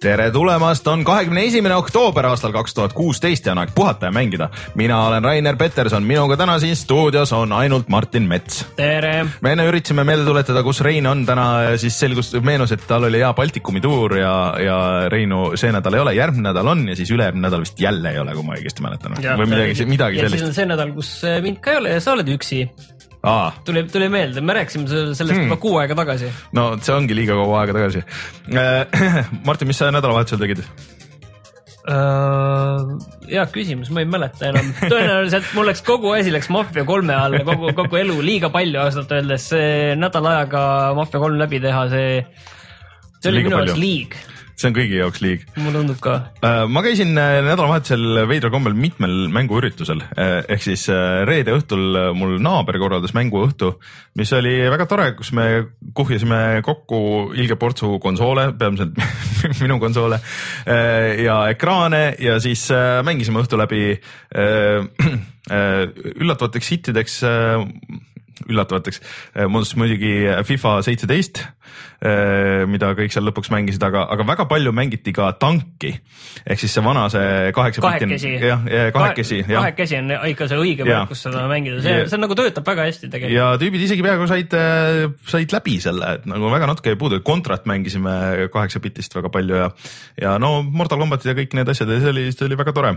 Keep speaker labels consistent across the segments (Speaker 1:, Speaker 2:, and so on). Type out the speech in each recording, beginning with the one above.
Speaker 1: Tere tulemast, on kahekümne esimene oktoober aastal kaks tuhat kuusteist ja on aeg puhata ja mängida. mina olen Rainer Peterson, minuga täna siin stuudios on ainult Martin Mets.
Speaker 2: tere!
Speaker 1: me enne üritasime meelde tuletada, kus Rein on täna, siis selgus, meenus, et tal oli hea Baltikumi tuur ja, ja Reinu see nädal ei ole, järgmine nädal on ja siis ülejärgmine nädal vist jälle ei ole, kui ma õigesti mäletan. või midagi, midagi sellist.
Speaker 2: siis on see nädal, kus äh, mind ka ei ole ja sa oled üksi.
Speaker 1: Aa,
Speaker 2: tuli, tuli meelde, me rääkisime sellest hmm. juba kuu aega tagasi.
Speaker 1: no see ongi liiga kaua aega tagasi. Martin, mis sa nädalavahetusel tegid?
Speaker 2: Uh, hea küsimus, ma ei mäleta enam, tõenäoliselt mul läks kogu asi läks Mafia kolme alla, kogu, kogu elu liiga palju ausalt öeldes, see nädala ajaga Mafia kolm läbi teha, see, see oli minu jaoks liig
Speaker 1: see on kõigi jaoks liig.
Speaker 2: mulle tundub ka.
Speaker 1: ma käisin nädalavahetusel veidral kombel mitmel mänguüritusel ehk siis reede õhtul mul naaber korraldas mänguõhtu, mis oli väga tore, kus me kuhjasime kokku ilge portsu konsoole, peamiselt minu konsoole ja ekraane ja siis mängisime õhtu läbi üllatavateks hittideks üllatavateks muutus muidugi FIFA seitseteist, mida kõik seal lõpuks mängisid, aga, aga väga palju mängiti ka tanki ehk siis see vana, see kaheksa.
Speaker 2: kahekesi,
Speaker 1: jah, kahekesi
Speaker 2: Kahe,. kahekesi on ikka see õige paik, kus seda mängida, see, see nagu töötab väga hästi tegelikult.
Speaker 1: ja tüübid isegi peaaegu said, said läbi selle, et nagu väga natuke jäi puudu, kontrat mängisime kaheksa bitist väga palju ja, ja no Mortal Combatid ja kõik need asjad ja see oli, see oli väga tore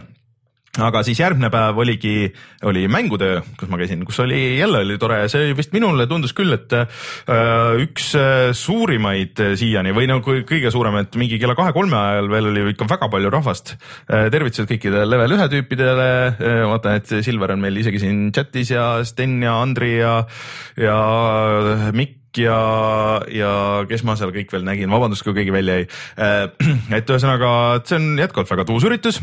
Speaker 1: aga siis järgmine päev oligi, oli mängutöö, kus ma käisin, kus oli jälle oli tore, see vist minule tundus küll, et äh, üks äh, suurimaid siiani või nagu kõige suurem, et mingi kella kahe-kolme ajal veel oli ikka väga palju rahvast äh,. tervitused kõikidele level ühe tüüpidele äh,, vaatan, et Silver on meil isegi siin chatis ja Sten ja Andri ja, ja Mikk ja, ja kes ma seal kõik veel nägin, vabandust, kui keegi välja jäi. et ühesõnaga, see on jätkuvalt väga tuus üritus.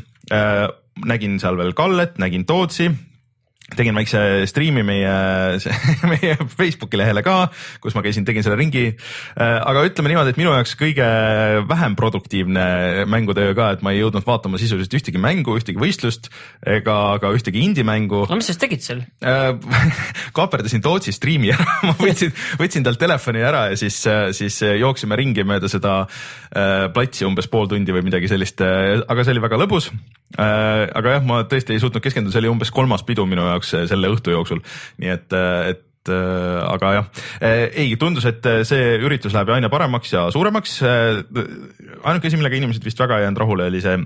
Speaker 1: Nägin seal veel Kallet, nägin Tootsi, tegin väikse striimi meie, meie Facebooki lehele ka, kus ma käisin, tegin selle ringi. aga ütleme niimoodi, et minu jaoks kõige vähem produktiivne mängutöö ka, et ma ei jõudnud vaatama sisuliselt ühtegi mängu, ühtegi võistlust ega ka ühtegi indie-mängu.
Speaker 2: no mis sa siis tegid seal
Speaker 1: kaaperdasin Tootsi striimi ära ma võtsin, võtsin talt telefoni ära ja siis, siis jooksime ringi mööda seda platsi umbes pool tundi või midagi sellist, aga see oli väga lõbus. aga jah, ma tõesti ei suutnud keskenduda, see oli umbes kolmas pidu minu jaoks jaoks selle õhtu jooksul, nii et, et aga jah, ei tundus, et see üritus läheb aina paremaks ja suuremaks. ainuke asi, millega inimesed vist väga ei jäänud rahule, oli see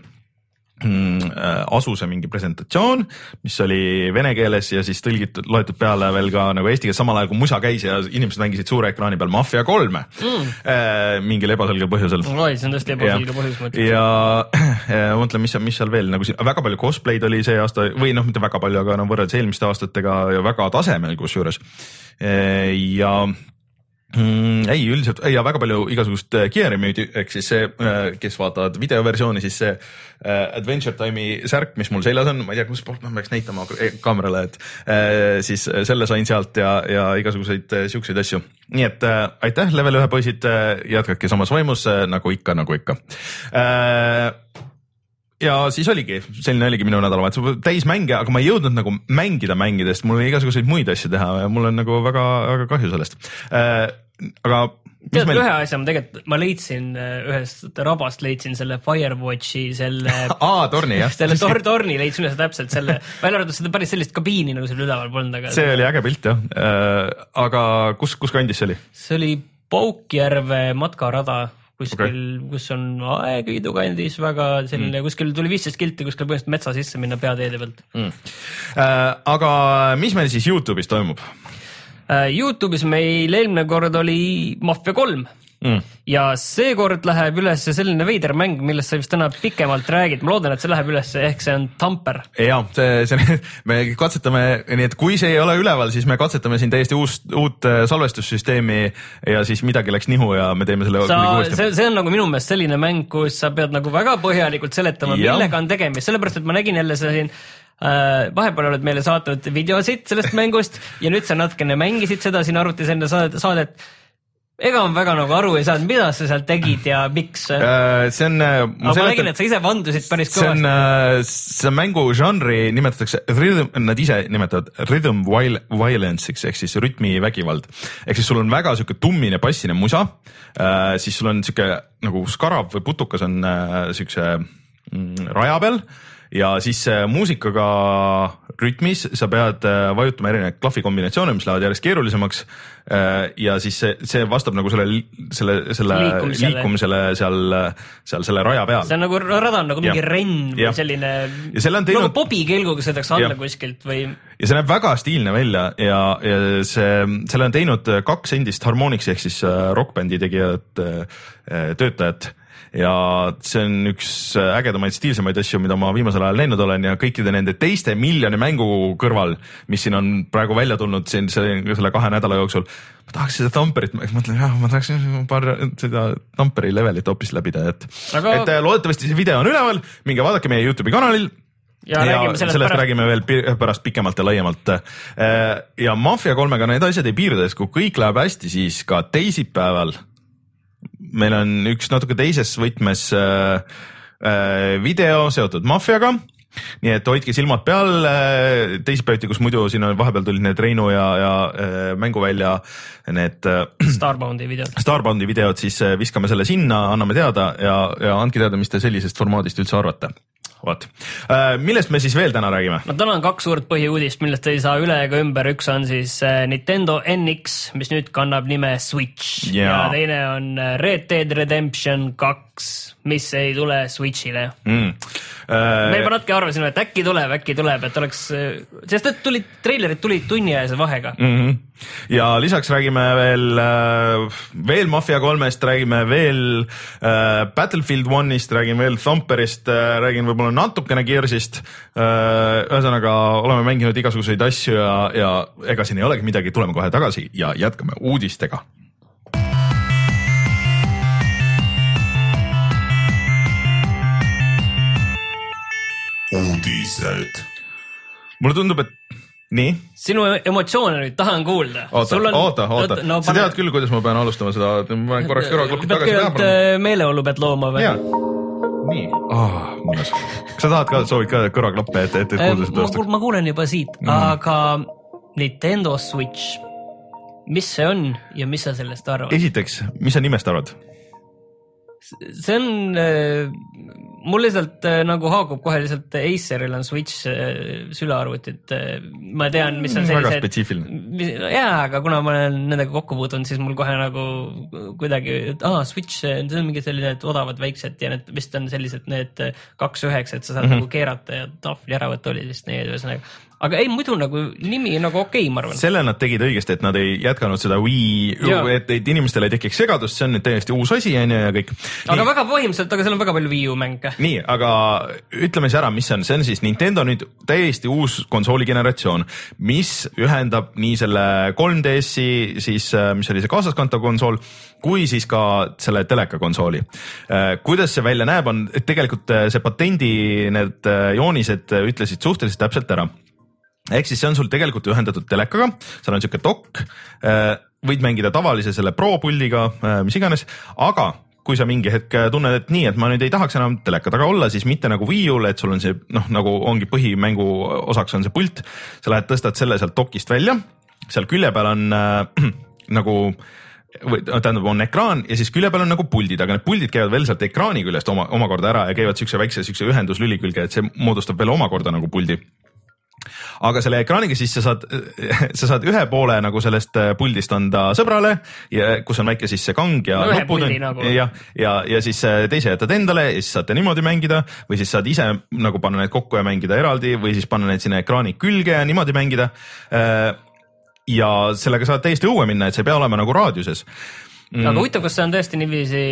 Speaker 1: Mm, äh, Asuse mingi presentatsioon, mis oli vene keeles ja siis tõlgitud, loetud peale veel ka nagu eesti keeles, samal ajal kui musa käis ja inimesed mängisid suure ekraani peal Mafia kolme mm. äh, mingil ebaselgel põhjusel.
Speaker 2: oi, see on tõesti ebaselge põhjus,
Speaker 1: ma ütleks. ja äh, mõtlen, mis, mis seal veel nagu väga palju cosplay'd oli see aasta või noh, mitte väga palju, aga no võrreldes eelmiste aastatega ja väga tasemel kusjuures äh, ja Mm, ei, üldiselt ja väga palju igasugust äh, gear'i müüdi, ehk siis see, äh, kes vaatavad videoversiooni, siis see äh, Adventure Time'i särk, mis mul seljas on, ma ei tea, kuspoolt ma peaks näitama kaamerale, et siis selle sain sealt ja, ja igasuguseid siukseid asju. nii et äh, aitäh, level ühe poisid, jätkake samas vaimus nagu ikka, nagu ikka. Äh, ja siis oligi, selline oligi minu nädalavahetus, täis mänge, aga ma ei jõudnud nagu mängida mängidest, mul oli igasuguseid muid asju teha ja mul on nagu väga, väga kahju sellest. Äh, aga
Speaker 2: tead meil... ühe asja ma tegelikult, ma leidsin äh, ühest rabast leidsin selle Firewatchi selle
Speaker 1: aa, torni jah.
Speaker 2: selle tor torni leidsin üles täpselt selle, välja arvatud seda päris sellist kabiini nagu seal üleval polnud, aga.
Speaker 1: see oli äge pilt jah äh,, aga kus, kus kandis see oli?
Speaker 2: see oli Paukjärve matkarada kuskil okay., kus on Aegviidu kandis väga selline mm., kuskil tuli viisteist kilti kuskil põhimõtteliselt metsa sisse minna peateede pealt
Speaker 1: mm.. Äh, aga mis meil siis Youtube'is toimub?
Speaker 2: Äh, Youtube'is meil eelmine kord oli Mafia kolm mm. ja seekord läheb üles selline veider mäng, millest sa vist täna pikemalt räägid, ma loodan, et see läheb üles, ehk see on Tamper.
Speaker 1: ja see, see, me katsetame, nii et kui see ei ole üleval, siis me katsetame siin täiesti uus, uut äh, salvestussüsteemi ja siis midagi läks nihu ja me teeme selle.
Speaker 2: see, see on nagu minu meelest selline mäng, kus sa pead nagu väga põhjalikult seletama, millega on tegemist, sellepärast et ma nägin jälle siin Äh, vahepeal oled meile saatnud videosid sellest mängust ja nüüd sa natukene mängisid seda siin arvutis enne saadet, saadet ega ma väga nagu aru ei saanud, mida sa seal tegid ja miks. aga
Speaker 1: Äh, see on,
Speaker 2: ma nägin, et sa ise vandusid päris
Speaker 1: see on
Speaker 2: kõvasti.,
Speaker 1: see mängu žanri nimetatakse rhythm, nad ise nimetavad rhythm viol- violence'iks ehk siis rütmivägivald. ehk siis sul on väga sihuke tummine bassine musa, siis sul on sihuke nagu skarab või putukas on äh, siukse mm, raja peal ja siis äh, muusikaga rütmis sa pead äh, vajutama erinevaid klahvikombinatsioone, mis lähevad järjest keerulisemaks. ja siis see, see vastab nagu selle, selle, selle
Speaker 2: Liikumisele.
Speaker 1: liikumisele seal, seal selle raja peal.
Speaker 2: see on nagu rada on nagu mingi
Speaker 1: Jah.
Speaker 2: renn või selline.
Speaker 1: Ja selle on teinud-
Speaker 2: nagu pobikelguga sõidaks alla
Speaker 1: Jah.
Speaker 2: kuskilt või.
Speaker 1: ja see näeb väga stiilne välja ja, ja see, selle on teinud kaks endist Harmonixi ehk siis äh, rokkbändi tegijat, töötajat ja see on üks ägedamaid stiilsemaid asju, mida ma viimasel ajal näinud olen ja kõikide nende teiste miljoni mängu kõrval, mis siin on praegu välja tulnud siin selle, kahe nädala jooksul. ma tahaks seda Tamperit, ma mõtlen jah, ma tahaksin paar seda Tamperi levelit hoopis läbida, et
Speaker 2: Aga-
Speaker 1: et äh, loodetavasti see video on üleval, minge vaadake meie Youtube'i kanalil
Speaker 2: ja, ja räägime sellest,
Speaker 1: sellest
Speaker 2: pärast.
Speaker 1: räägime veel pärast pikemalt ja laiemalt. ja Mafia kolmega need asjad ei piirdu, sest kui kõik läheb hästi, siis ka teisipäeval meil on üks natuke teises võtmes äh, äh, video seotud Mafiaga nii et hoidke silmad peal äh, teisipäeviti, kus muidu siin on vahepeal tulid need Reinu ja, ja äh, mänguvälja need äh,
Speaker 2: Starboundi videod.
Speaker 1: Starboundi videod, siis viskame selle sinna, anname teada ja, ja andke teada, mis te sellisest formaadist üldse arvate. vot, millest me siis veel täna räägime?
Speaker 2: no täna on kaks suurt põhiuudist, millest ei saa üle ega ümber, üks on siis äh, Nintendo NX, mis nüüd kannab nime Switch
Speaker 1: Jaa.
Speaker 2: ja teine on äh, Red Dead Redemption kaks, mis ei tule Switch'ile.
Speaker 1: mm..
Speaker 2: me juba natuke arvasime, et äkki tuleb, äkki tuleb, et oleks, sest et tulid, treilerid tulid tunniajase vahega mm..
Speaker 1: mm. -hmm. ja lisaks räägime veel, veel Mafia kolmest, räägime veel äh, Battlefield One'ist, räägime veel Thumperist äh,, räägin võib-olla natukene Gearsist äh,. ühesõnaga oleme mänginud igasuguseid asju ja, ja ega siin ei olegi midagi, tuleme kohe tagasi ja jätkame uudistega
Speaker 3: uudised.
Speaker 1: mulle tundub, et nii,
Speaker 2: sinu emotsioone nüüd tahan kuulda.
Speaker 1: oota, oota, oota,
Speaker 2: no,
Speaker 1: sa tead küll, kuidas ma pean alustama seda, ma panen korraks kõrvaklapid
Speaker 2: pead
Speaker 1: tagasi peale.
Speaker 2: äh, meeleolu pead looma või?
Speaker 1: nii oh,, mõnus. kas sa tahad ka, soovid ka kõrvaklappe, et, et, et kuulda seda õhtul?
Speaker 2: ma kuulen juba siit mm, -hmm. aga Nintendo Switch, mis see on ja mis sa sellest arvad?
Speaker 1: esiteks, mis sa nimest arvad?
Speaker 2: see on äh,, mul lihtsalt äh, nagu haakub kohe lihtsalt Aceril on Switch äh, sülearvutid äh,, ma tean, mis on
Speaker 1: Mm, väga
Speaker 2: sellised.
Speaker 1: spetsiifiline.
Speaker 2: jaa, aga kuna ma olen nendega kokku puutunud, siis mul kohe nagu kuidagi, et aa, Switch, see on mingi selline et odavad väiksed ja need vist on sellised need kaks üheksa, et sa saad mm. -hmm. nagu keerata ja tahvli ära võtta oli vist need ühesõnaga. Aga ei, muidu nagu nimi nagu okei okay,, ma arvan.
Speaker 1: selle nad tegid õigesti, et nad ei jätkanud seda Wii, et, et inimestel ei tekiks segadust, see on nüüd täiesti uus asi, on ju, ja kõik.
Speaker 2: aga väga põhimõtteliselt, aga seal on väga palju Wii U mänge.
Speaker 1: nii, aga ütleme siis ära, mis see on, see on siis Nintendo nüüd täiesti uus konsooli generatsioon, mis ühendab nii selle 3DS-i siis, mis oli see kaasaskantav konsool, kui siis ka selle teleka konsooli. kuidas see välja näeb, on, et tegelikult äh, see patendi need äh, joonised äh, ütlesid suhteliselt täpselt ära ehk siis see on sul tegelikult ühendatud telekaga, seal on sihuke dokk, võid mängida tavalise selle Pro puldiga, mis iganes, aga kui sa mingi hetk tunned, et nii, et ma nüüd ei tahaks enam teleka taga olla, siis mitte nagu Wii U-l, et sul on see noh, nagu ongi põhimängu osaks on see pult, sa lähed, tõstad selle sealt dokist välja, seal külje peal on äh, nagu või tähendab, on ekraan ja siis külje peal on nagu puldid, aga need puldid käivad veel sealt ekraani küljest oma, omakorda ära ja käivad siukse väikse siukse ühenduslüli külge, et see moodustab veel omakorda nagu puldi aga selle ekraaniga siis sa saad, sa saad ühe poole nagu sellest äh, puldist anda sõbrale ja kus on väike siis see kang ja
Speaker 2: No
Speaker 1: nupud on
Speaker 2: nagu.
Speaker 1: ja, ja, ja siis äh, teise jätad endale ja siis saate niimoodi mängida või siis saad ise nagu panna need kokku ja mängida eraldi või siis panna need sinna ekraani külge ja niimoodi mängida. ja sellega saad täiesti õue minna, et see ei pea olema nagu raadiuses
Speaker 2: mm. aga huvitav, kas see on tõesti niiviisi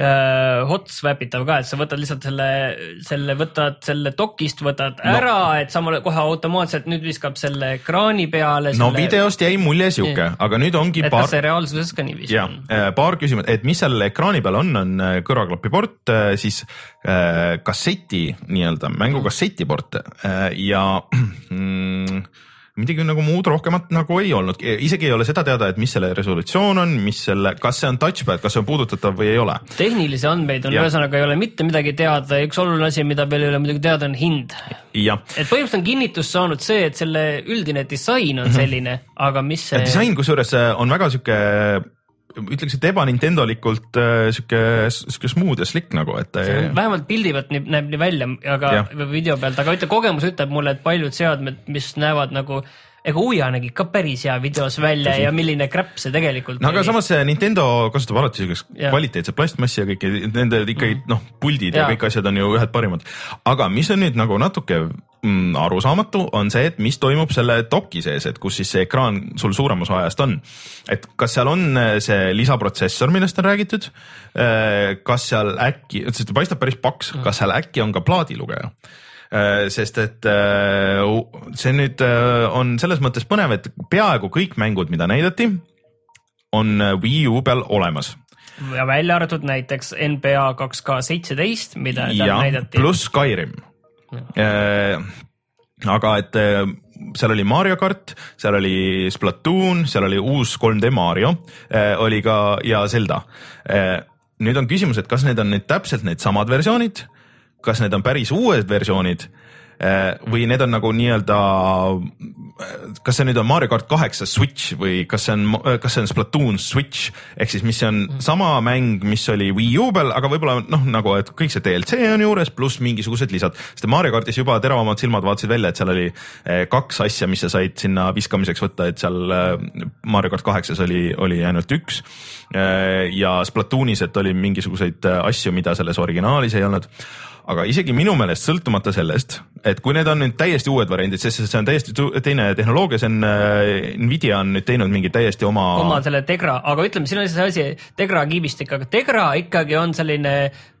Speaker 2: äh, hot swap itav ka, et sa võtad lihtsalt selle, selle võtad selle dokist, võtad
Speaker 1: No.
Speaker 2: ära, et samal kohe automaatselt nüüd viskab selle ekraani peale.
Speaker 1: no videost jäi mulje sihuke, aga nüüd ongi
Speaker 2: et
Speaker 1: paar
Speaker 2: kas see reaalsuses ka niiviisi on?
Speaker 1: paar küsimust, et mis seal ekraani peal on, on äh, kõrvaklapiport, siis äh, kasseti nii-öelda mängu kassetiport äh, ja mm, midagi nagu muud rohkemat nagu ei olnud, isegi ei ole seda teada, et mis selle resolutsioon on, mis selle, kas see on touchpad, kas see on puudutatav või ei ole.
Speaker 2: tehnilisi andmeid on, ühesõnaga ei ole mitte midagi teada ja üks oluline asi, mida veel ei ole muidugi teada, on hind. et põhimõtteliselt on kinnitust saanud see, et selle üldine disain on selline, aga mis see.
Speaker 1: disain kusjuures äh, on väga sihuke ütleks, et ebanintendolikult äh, sihuke, sihuke smooth ja slick nagu, et äh,
Speaker 2: vähemalt pildi pealt nii- näeb nii välja, aga või video pealt, aga ütle, kogemus ütleb mulle, et paljud seadmed, mis näevad nagu, ega Uja nägi ka päris hea videos välja ja milline kräpp see tegelikult
Speaker 1: no aga samas see Nintendo kasutab alati siukest kvaliteetset plastmassi ja kõike, nende ikkagi noh, puldid ja
Speaker 2: Jaa.
Speaker 1: kõik asjad on ju ühed parimad. aga mis on nüüd nagu natuke mm, arusaamatu, on see, et mis toimub selle doki sees, et kus siis see ekraan sul suurem osa ajast on. et kas seal on äh, see lisaprotsessor, millest on räägitud, kas seal äkki, sest ta paistab päris paks, kas seal äkki on ka plaadilugeja? Sest et äh, see nüüd äh, on selles mõttes põnev, et peaaegu kõik mängud, mida näidati, on äh, Wii U peal olemas
Speaker 2: ja välja arvatud näiteks NBA kaks K seitseteist, mida seal
Speaker 1: ja
Speaker 2: näidati.
Speaker 1: pluss Skyrim. aga et äh, seal oli Mario kart, seal oli Splatoon, seal oli uus 3D Mario, oli ka ja Zelda. nüüd on küsimus, et kas need on nüüd täpselt needsamad versioonid, kas need on päris uued versioonid eh, või need on nagu nii-öelda, kas see nüüd on Mario kart kaheksa Switch või kas see on, kas see on Splatoon Switch? Ehk siis mis on sama mäng, mis oli Wii U peal, aga võib-olla noh, nagu et kõik see DLC on juures pluss mingisugused lisad, sest Mario kartis juba teravamad silmad vaatasid välja, et seal oli kaks asja, mis sa said sinna viskamiseks võtta, et seal Mario kart kaheksas oli, oli ainult üks ja Splatoonis, et oli mingisuguseid eh, asju, mida selles originaalis ei olnud aga isegi minu meelest sõltumata sellest, et kui need on nüüd täiesti uued variandid, sest see on täiesti teine tehnoloogia, see on äh, Nvidia on nüüd teinud mingi täiesti oma,
Speaker 2: oma selle Tegra, aga ütleme, siin on see asi, Tegra kiibistik, aga Tegra ikkagi on selline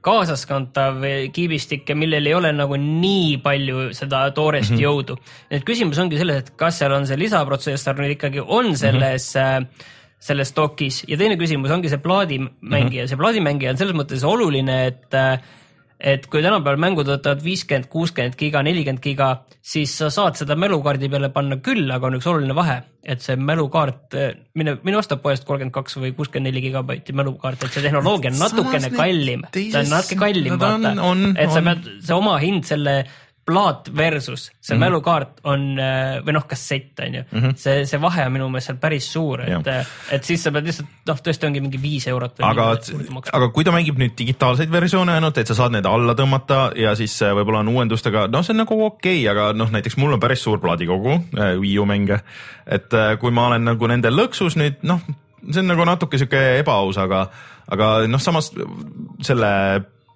Speaker 2: kaasaskantav kiibistik ja millel ei ole nagu nii palju seda toorest mm -hmm. jõudu. et küsimus ongi selles, et kas seal on see lisaprotsessor nüüd ikkagi on selles mm -hmm selles dokis ja teine küsimus ongi see plaadimängija. Mm, -hmm. see plaadimängija on selles mõttes oluline, et et kui tänapäeval mängud võtavad viiskümmend, kuuskümmend giga, nelikümmend giga, siis sa saad seda mälukaardi peale panna küll, aga on üks oluline vahe, et see mälukaart, mine, mine osta poest kolmkümmend kaks või kuuskümmend neli gigabaiti mälukaarti, et see tehnoloogia on natukene
Speaker 1: Samas
Speaker 2: kallim, ta
Speaker 1: teises-
Speaker 2: on natuke kallim,
Speaker 1: no ta
Speaker 2: vaata. et sa pead, see oma hind, selle plaat versus see mm -hmm. mälukaart on või noh, kassett on ju mm, -hmm. see, see vahe on minu meelest seal päris suur, et
Speaker 1: Jah.,
Speaker 2: et siis sa pead lihtsalt noh, tõesti ongi mingi viis eurot.
Speaker 1: aga, aga kui ta mängib nüüd digitaalseid versioone ainult, et sa saad need alla tõmmata ja siis äh, võib-olla on uuendustega, noh, see on nagu okei okay,, aga noh, näiteks mul on päris suur plaadikogu äh, Wii U mänge, et äh, kui ma olen nagu nende lõksus nüüd noh, see on nagu natuke sihuke ebaaus, aga, aga noh, samas selle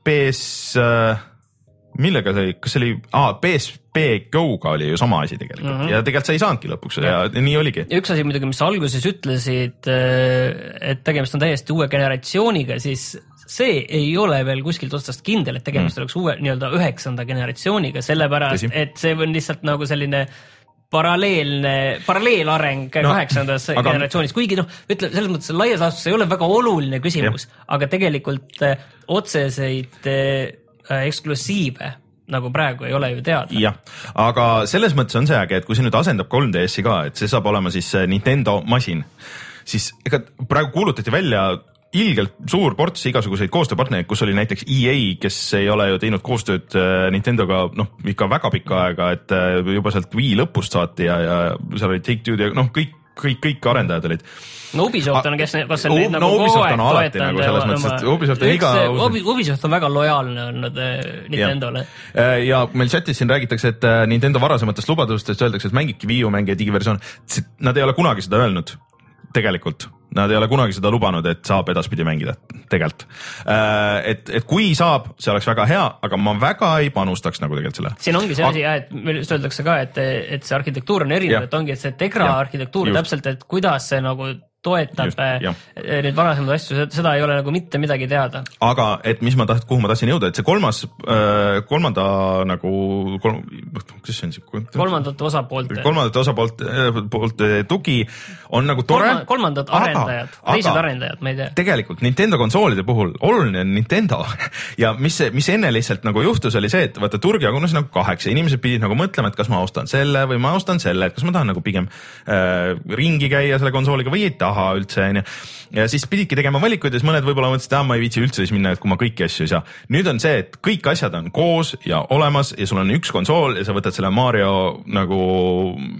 Speaker 1: PS äh, millega see oli, kas see oli ah,, PSP Go-ga oli ju sama asi tegelikult mm -hmm. ja tegelikult sa ei saanudki lõpuks ja, ja nii oligi.
Speaker 2: ja üks asi muidugi, mis sa alguses ütlesid, et tegemist on täiesti uue generatsiooniga, siis see ei ole veel kuskilt otsast kindel, et tegemist mm. oleks uue nii-öelda üheksanda generatsiooniga, sellepärast
Speaker 1: Tõsi.
Speaker 2: et see on lihtsalt nagu selline paralleelne, paralleelareng
Speaker 1: No,
Speaker 2: no, kaheksandas
Speaker 1: aga-
Speaker 2: generatsioonis, kuigi noh, ütle selles mõttes laias laastus ei ole väga oluline küsimus, aga tegelikult äh, otseseid äh, eksklusiive nagu praegu ei ole ju teada.
Speaker 1: jah, aga selles mõttes on see äge, et kui see nüüd asendab 3DS-i ka, et see saab olema siis äh, Nintendo masin, siis ega praegu kuulutati välja ilgelt suur ports igasuguseid koostööpartnereid, kus oli näiteks EA, kes ei ole ju teinud koostööd äh, Nintendoga noh, ikka väga pikka aega, et äh, juba sealt Wii lõpust saati ja, ja seal olid Take-Two'd ja noh, kõik, kõik, kõik arendajad olid.
Speaker 2: no Ubisoft on, kes, kas on
Speaker 1: U-
Speaker 2: neid
Speaker 1: no
Speaker 2: nagu kogu aeg toetanud
Speaker 1: nagu selles mõttes, et Ubisoft on iga-
Speaker 2: Ubi- Ubisoft on väga lojaalne olnud äh, Nintendole.
Speaker 1: Äh, ja meil chatis siin räägitakse, et Nintendo varasematest lubadustest öeldakse, et mängibki Wii U mänge digiversioon. Nad ei ole kunagi seda öelnud, tegelikult. Nad ei ole kunagi seda lubanud, et saab edaspidi mängida, tegelikult. et, et kui saab, see oleks väga hea, aga ma väga ei panustaks nagu tegelikult selle.
Speaker 2: siin ongi see asi jah, et meil just öeldakse ka, et, et see arhitektuur on erinev, et ongi, et see Tegra
Speaker 1: Jah,
Speaker 2: arhitektuur
Speaker 1: just.
Speaker 2: täpselt, et kuidas see nagu toetab
Speaker 1: Just,
Speaker 2: äh,
Speaker 1: jah.
Speaker 2: neid varasemaid asju, seda ei ole nagu mitte midagi teada.
Speaker 1: aga et mis ma taht-, kuhu ma tahtsin jõuda, et see kolmas, kolmanda nagu, kolm, kuidas see on siis?
Speaker 2: kolmandate osapoolte.
Speaker 1: kolmandate osapoolt, poolt tugi on nagu tore.
Speaker 2: kolmandad arendajad, teised arendajad, ma ei tea.
Speaker 1: tegelikult Nintendo konsoolide puhul oluline on Nintendo ja mis, mis enne lihtsalt nagu juhtus, oli see, et vaata turg jagunes nagu kaheks ja inimesed pidid nagu mõtlema, et kas ma ostan selle või ma ostan selle, et kas ma tahan nagu pigem äh, ringi käia selle konsooliga või ei taha üldse onju. ja siis pididki tegema valikuid ja siis mõned võib-olla mõtlesid, et ah, ma ei viitsi üldse siis minna, et kui ma kõiki asju ei saa. nüüd on see, et kõik asjad on koos ja olemas ja sul on üks konsool ja sa võtad selle Mario nagu,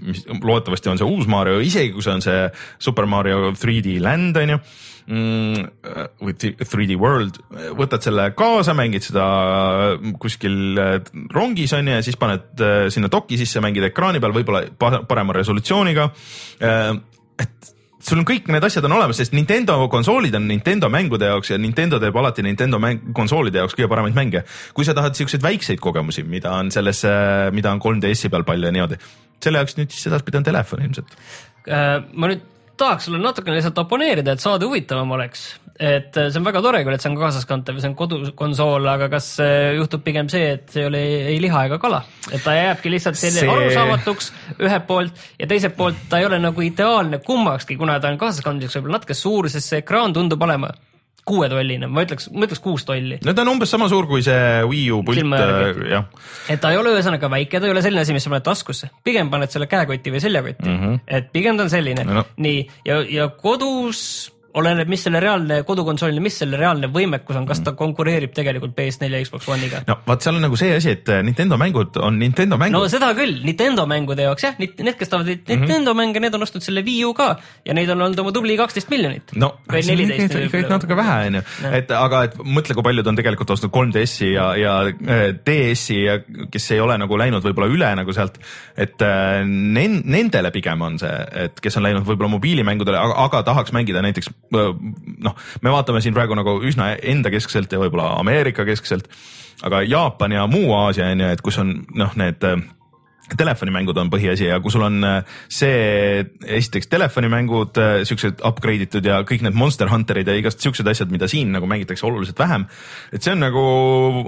Speaker 1: mis loodetavasti on see uus Mario, isegi kui see on see Super Mario 3D Land onju mm, või 3D World, võtad selle kaasa, mängid seda kuskil äh, rongis on ju ja siis paned äh, sinna doki sisse, mängid ekraani peal võib-olla pa- parema resolutsiooniga. et sul on kõik need asjad on olemas, sest Nintendo konsoolid on Nintendo mängude jaoks ja Nintendo teeb alati Nintendo mäng, konsoolide jaoks kõige paremaid mänge. kui sa tahad siukseid väikseid kogemusi, mida on selles, mida on 3DS-i peal palju ja niimoodi, selle jaoks nüüd siis edaspidi on telefon ilmselt.
Speaker 2: Äh, ma nüüd tahaks sulle natukene lihtsalt oponeerida, et saade huvitavam oleks. et äh, see on väga tore küll, et see on kaasaskantav ja see on kodukonsool, aga kas äh, juhtub pigem see, et see ei ole ei liha ega kala, et ta jääbki lihtsalt selline
Speaker 1: see...
Speaker 2: arusaamatuks ühelt poolt ja teiselt poolt ta ei ole nagu ideaalne kummakski, kuna ta on kaasaskandmiseks võib-olla natuke suur, sest see ekraan tundub olema kuuetolline, ma ütleks, ma ütleks kuus tolli.
Speaker 1: no ta on umbes sama suur kui see Wii U pult
Speaker 2: järgi.
Speaker 1: jah.
Speaker 2: et ta ei ole ühesõnaga väike, ta ei ole selline asi, mis sa paned taskusse, pigem paned selle käekotti või seljakotti mm. -hmm. et pigem ta on selline
Speaker 1: no.
Speaker 2: nii ja, ja kodus oleneb, mis selle reaalne kodukonsoolil, mis selle reaalne võimekus on, kas ta konkureerib tegelikult PS4 ja Xbox One'iga.
Speaker 1: no vaat seal on nagu see asi, et Nintendo mängud on Nintendo mängud
Speaker 2: no seda küll, Nintendo mängude jaoks jah, need, kes tahavad
Speaker 1: Mhm.
Speaker 2: Nintendo mänge, need on ostnud selle Wii U ka ja neid on olnud oma tubli kaksteist miljonit.
Speaker 1: no
Speaker 2: neliteist
Speaker 1: ikka natuke vähe onju, et aga et mõtle, kui paljud on tegelikult ostnud 3DS-i ja, ja äh, DS-i ja kes ei ole nagu läinud võib-olla üle nagu sealt, et äh, nen-, nendele pigem on see, et kes on läinud võib-olla mobiilimängudele, aga, aga tahaks mängida näiteks äh, noh, me vaatame siin praegu nagu üsna endakeskselt ja võib-olla Ameerika keskselt, aga Jaapan ja muu Aasia on ju, et kus on noh, need telefonimängud on põhiasi ja kui sul on äh, see esiteks telefonimängud äh, siuksed upgrade itud ja kõik need Monster Hunterid ja igast siuksed asjad, mida siin nagu mängitakse oluliselt vähem. et see on nagu,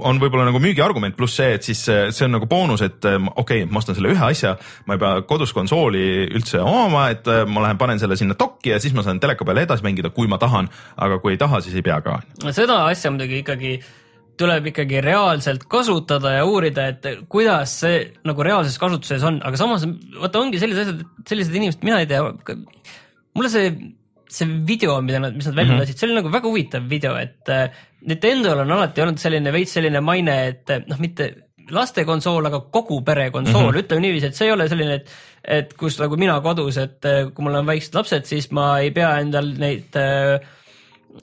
Speaker 1: on võib-olla nagu müügiargument, pluss see, et siis äh, see on nagu boonus, et okei okay,, ma ostan selle ühe asja, ma ei pea kodus konsooli üldse omama, et ma lähen panen selle sinna dokki ja siis ma saan teleka peal edasi mängida, kui ma tahan, aga kui ei taha, siis ei pea ka.
Speaker 2: seda asja muidugi ikkagi tuleb ikkagi reaalselt kasutada ja uurida, et kuidas see nagu reaalses kasutuses on, aga samas vaata ongi sellised asjad, sellised inimesed, mina ei tea, mulle see, see video, mida nad, mis nad välja lasid mm, -hmm. see oli nagu väga huvitav video, et äh, Nintendo'l on alati olnud selline veits selline maine, et äh, noh, mitte lastekonsool, aga kogu pere konsool mm. -hmm. ütleme niiviisi, et see ei ole selline, et et kus nagu mina kodus, et äh, kui mul on väiksed lapsed, siis ma ei pea endal neid äh,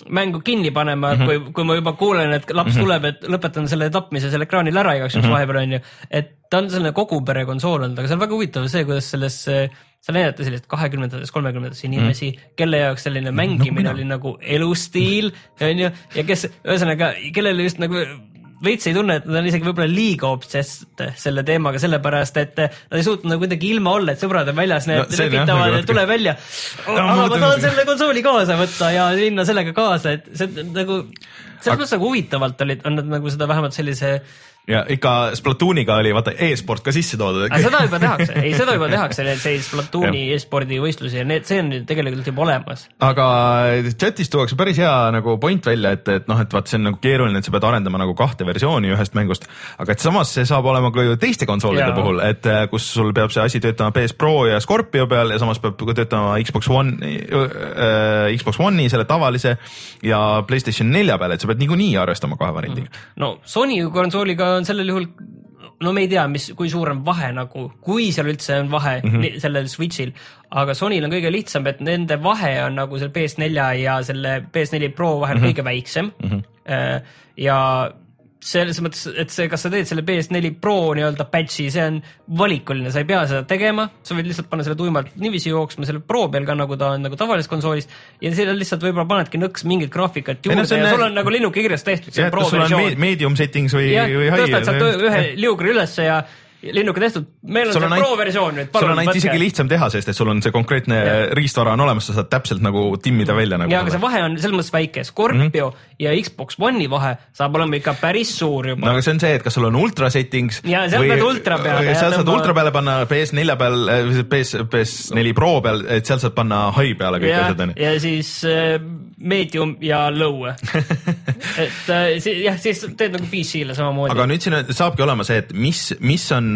Speaker 2: mängu kinni panema mm, -hmm. kui, kui ma juba kuulen, et laps mm -hmm. tuleb, et lõpetan selle tapmise seal ekraanil ära igaks juhuks mm -hmm. vahepeal onju. et ta on selline kogu pere konsool olnud, aga see on väga huvitav see, kuidas selles, seal näidati sellist kahekümnendates, kolmekümnendates inimesi mm, -hmm. kelle jaoks selline mängimine oli nagu elustiil onju ja kes ühesõnaga, kellele just nagu veits ei tunne, et nad on isegi võib-olla liiga obsessed selle teemaga, sellepärast et nad ei suutnud nagu kuidagi ilma olla, et sõbrad on väljas,
Speaker 1: No
Speaker 2: need
Speaker 1: jah,
Speaker 2: lepitavad
Speaker 1: nagu
Speaker 2: ja tule välja.
Speaker 1: No,
Speaker 2: aga
Speaker 1: ma
Speaker 2: tahan selle konsooli kaasa võtta ja minna sellega kaasa, et see on nagu, selles mõttes nagu huvitavalt olid, on nad nagu seda vähemalt sellise,
Speaker 1: ja ikka Splatooniga oli vaata e-sport ka sisse toodud.
Speaker 2: aga seda juba tehakse, ei seda juba tehakse, selliseid Splatooni e-spordi võistlusi ja need, see on tegelikult juba olemas.
Speaker 1: aga chatis tuuakse päris hea nagu point välja, et, et noh, et vaat see on nagu keeruline, et sa pead arendama nagu kahte versiooni ühest mängust, aga et samas see saab olema ka ju teiste konsoolide
Speaker 2: Jaa.
Speaker 1: puhul, et äh, kus sul peab see asi töötama PS Pro ja Scorpio peal ja samas peab töötama Xbox One äh,, Xbox One'i selle tavalise ja Playstation nelja peal, et sa pead niikuinii arvestama kahe variandiga.
Speaker 2: no Sony konsooliga on sellel juhul no me ei tea, mis, kui suur on vahe nagu, kui seal üldse on vahe mm -hmm. sellel Switch'il, aga Sonyl on kõige lihtsam, et nende vahe on nagu selle PS4 ja selle PS4 Pro vahel mm -hmm. kõige väiksem mm. -hmm. ja selles mõttes, et see, kas sa teed selle PS4 Pro nii-öelda patch'i, see on valikuline, sa ei pea seda tegema, sa võid lihtsalt panna selle tuimalt niiviisi jooksma selle Pro peal ka, nagu ta on nagu tavalises konsoolis ja seal lihtsalt võib-olla panedki nõks mingit graafikat
Speaker 1: no
Speaker 2: juurde
Speaker 1: see on-
Speaker 2: ja sul on nagu linnuke kirjas tehtud, see
Speaker 1: jah,
Speaker 2: on
Speaker 1: et
Speaker 2: Pro
Speaker 1: kas sul on
Speaker 2: versioon
Speaker 1: me- medium settings või, või high.
Speaker 2: tõstad sealt ühe liugri ülesse ja, linnuke tehtud, meil on see
Speaker 1: on ainult-
Speaker 2: pro-versioon nüüd,
Speaker 1: sul on ainult isegi lihtsam teha, sest et sul on see konkreetne riistvara on olemas, sa saad täpselt nagu timmida välja nagu.
Speaker 2: ja aga see vahe on selles mõttes väike, Scorpio mm -hmm. ja Xbox One'i vahe saab olema ikka päris suur juba
Speaker 1: no aga see on see, et kas sul on ultra settings.
Speaker 2: Ja seal pead ultra peale,
Speaker 1: seal saad
Speaker 2: tõmba-
Speaker 1: ultra peale panna PS4 peal, PS, PS4 Pro peal, et seal saad panna high peale kõik
Speaker 2: ja
Speaker 1: asjad onju.
Speaker 2: ja siis äh, medium ja low et äh, si- jah, siis teed nagu PC-le samamoodi.
Speaker 1: aga nüüd siin saabki olema see, et mis, mis on,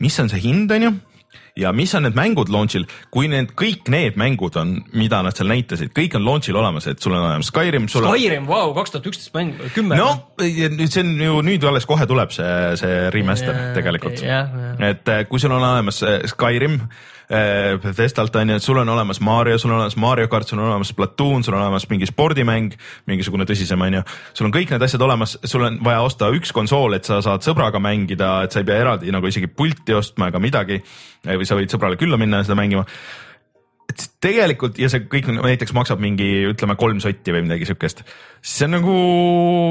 Speaker 1: mis on see hind onju ja mis on need mängud launch'il, kui need kõik need mängud on, mida nad seal näitasid, kõik on launch'il olemas, et sul on olemas Skyrim, sul on
Speaker 2: Skyrim, vau, kaks tuhat üksteist mäng, kümme.
Speaker 1: no nüüd see on ju nüüd alles kohe tuleb see, see remaster
Speaker 2: Jaa,
Speaker 1: tegelikult
Speaker 2: jah, jah.
Speaker 1: et eh, kui sul on olemas Skyrim Bethesdalt on ju, et sul on olemas Mario, sul on olemas Mario kart, sul on olemas Platoon, sul on olemas mingi spordimäng, mingisugune tõsisem on ju, sul on kõik need asjad olemas, sul on vaja osta üks konsool, et sa saad sõbraga mängida, et sa ei pea eraldi nagu isegi pulti ostma ega midagi või sa võid sõbrale külla minna ja seda mängima et tegelikult ja see kõik näiteks maksab mingi ütleme kolm sotti või midagi siukest, see on nagu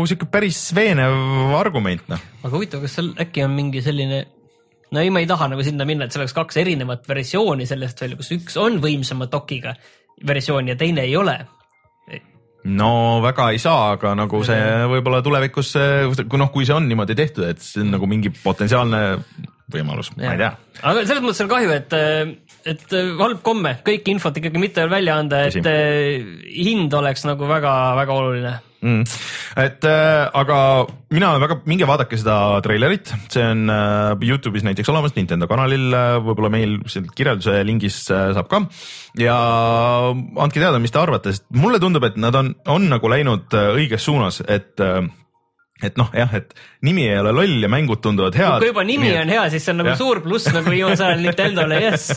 Speaker 1: siuke päris veenev argument noh.
Speaker 2: aga huvitav, kas seal äkki on mingi selline no ei, ma ei taha nagu sinna minna, et see oleks kaks erinevat versiooni sellest veel, kus üks on võimsama dokiga versioon ja teine ei ole.
Speaker 1: no väga ei saa, aga nagu see võib-olla tulevikus, kui noh, kui see on niimoodi tehtud, et see on nagu mingi potentsiaalne võimalus, ma ei tea.
Speaker 2: aga selles mõttes on kahju, et, et halb komme kõike infot ikkagi mitte veel välja anda, et eh, hind oleks nagu väga-väga oluline.
Speaker 1: mm.. et äh, aga mina väga, minge vaadake seda treilerit, see on äh, Youtube'is näiteks olemas, Nintendo kanalil äh,, võib-olla meil seal kirjelduse lingis äh, saab ka. ja andke teada, mis te arvate, sest mulle tundub, et nad on, on nagu läinud äh, õiges suunas, et äh, et noh, jah, et nimi ei ole loll ja mängud tunduvad head.
Speaker 2: kui juba nimi on hea, siis see on nagu
Speaker 1: Jah.
Speaker 2: suur pluss nagu viimasel ajal Nintendole, jess,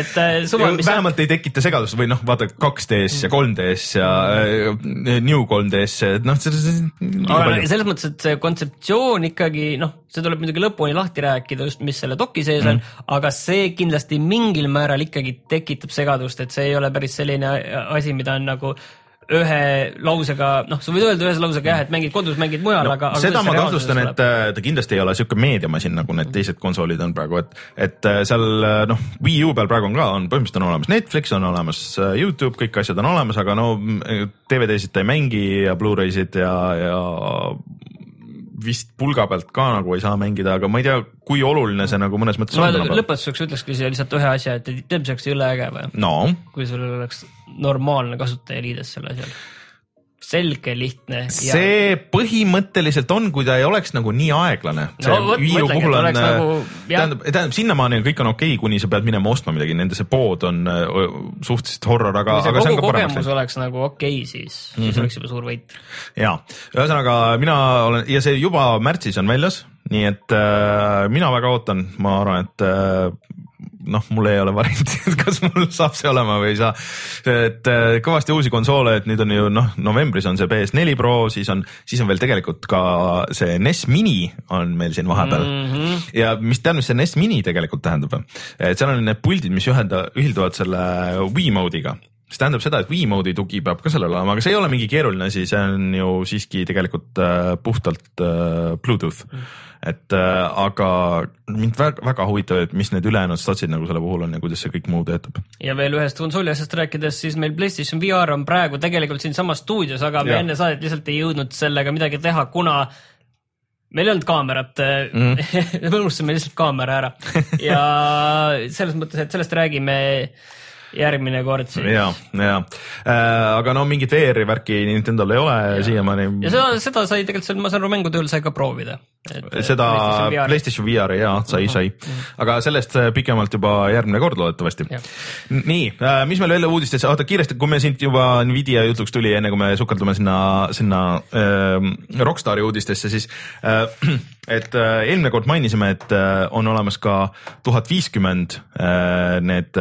Speaker 2: et eh, suvel, mis
Speaker 1: vähemalt ei tekita segadust või noh, vaata 2DS ja 3DS ja äh, New 3DS, et noh,
Speaker 2: selles mõttes, et see kontseptsioon ikkagi noh, see tuleb muidugi lõpuni lahti rääkida just, mis selle doki sees on mm., aga see kindlasti mingil määral ikkagi tekitab segadust, et see ei ole päris selline asi, mida on nagu ühe lausega, noh, sa võid öelda ühes lausega jah, et mängid kodus, mängid mujal
Speaker 1: no,,
Speaker 2: aga, aga
Speaker 1: seda ma kahtlustan, et ta kindlasti ei ole siuke meediamasin, nagu need teised konsoolid on praegu, et, et äh, seal äh, noh, Wii U peal praegu on ka, on põhimõtteliselt on olemas Netflix, on olemas äh, Youtube, kõik asjad on olemas, aga no mm, DVD-sid ta ei mängi ja Blu-raysid ja, ja vist pulga pealt ka nagu ei saa mängida, aga ma ei tea, kui oluline see nagu mõnes mõttes
Speaker 2: ma
Speaker 1: on
Speaker 2: lõpetuseks ütlekski siia lihtsalt ühe asja, et see oleks jõle äge või,
Speaker 1: no.
Speaker 2: Kui sul oleks normaalne kasutajaliides selle asjal. selge, lihtne.
Speaker 1: see põhimõtteliselt on, kui ta ei oleks nagu nii aeglane.
Speaker 2: No vot, mõtlengi, et oleks nagu- jah.
Speaker 1: tähendab, tähendab sinnamaani on kõik on okei okay,, kuni sa pead minema ostma midagi, nende see pood on öö, suhteliselt horror, aga,
Speaker 2: kui see
Speaker 1: aga see
Speaker 2: kogu
Speaker 1: paremaks
Speaker 2: kogemus oleks nagu okei okay,, siis mm, -hmm. siis oleks juba suur võit.
Speaker 1: ja, ühesõnaga mina olen ja see juba märtsis on väljas, nii et äh, mina väga ootan, ma arvan, et äh, noh, mul ei ole varianti, et kas mul saab see olema või ei saa. et äh, kõvasti uusi konsoole, et nüüd on ju noh, novembris on see PS4 Pro, siis on, siis on veel tegelikult ka see NES Mini on meil siin vahepeal mm. -hmm. ja mis tead, mis see NES Mini tegelikult tähendab? et seal on need puldid, mis ühenda, ühilduvad selle Wii mode'iga see tähendab seda, et Wii mode'i tugi peab ka sellel olema, aga see ei ole mingi keeruline asi, see on ju siiski tegelikult äh, puhtalt äh, Bluetooth mm.. Et äh, aga mind väga, väga huvitab, et mis need ülejäänud statsid nagu selle puhul on ja kuidas see kõik muu töötab.
Speaker 2: ja veel ühest konsooli asjast rääkides, siis meil PlayStation VR on praegu tegelikult siinsamas stuudios, aga me
Speaker 1: Jah.
Speaker 2: enne saadet lihtsalt ei jõudnud sellega midagi teha, kuna meil ei olnud kaamerat mm. me unustasime lihtsalt kaamera ära ja selles mõttes, et sellest räägime järgmine kord siis.
Speaker 1: ja, ja äh, aga no mingit VR-i värki Nintendo'l ei ole siiamaani.
Speaker 2: ja seda, seda sai tegelikult seal, ma saan aru, mängude üle sai ka proovida.
Speaker 1: seda PlayStation VR-i jaa, sai, sai, aga sellest äh, pikemalt juba järgmine kord loodetavasti. Nii, mis meil veel uudistes, oota kiiresti, kui me siit juba Nvidia jutuks tuli, enne kui me sukeldume sinna, sinna äh, Rockstari uudistesse, siis äh, et äh, eelmine kord mainisime, et äh, on olemas ka tuhat viiskümmend äh, need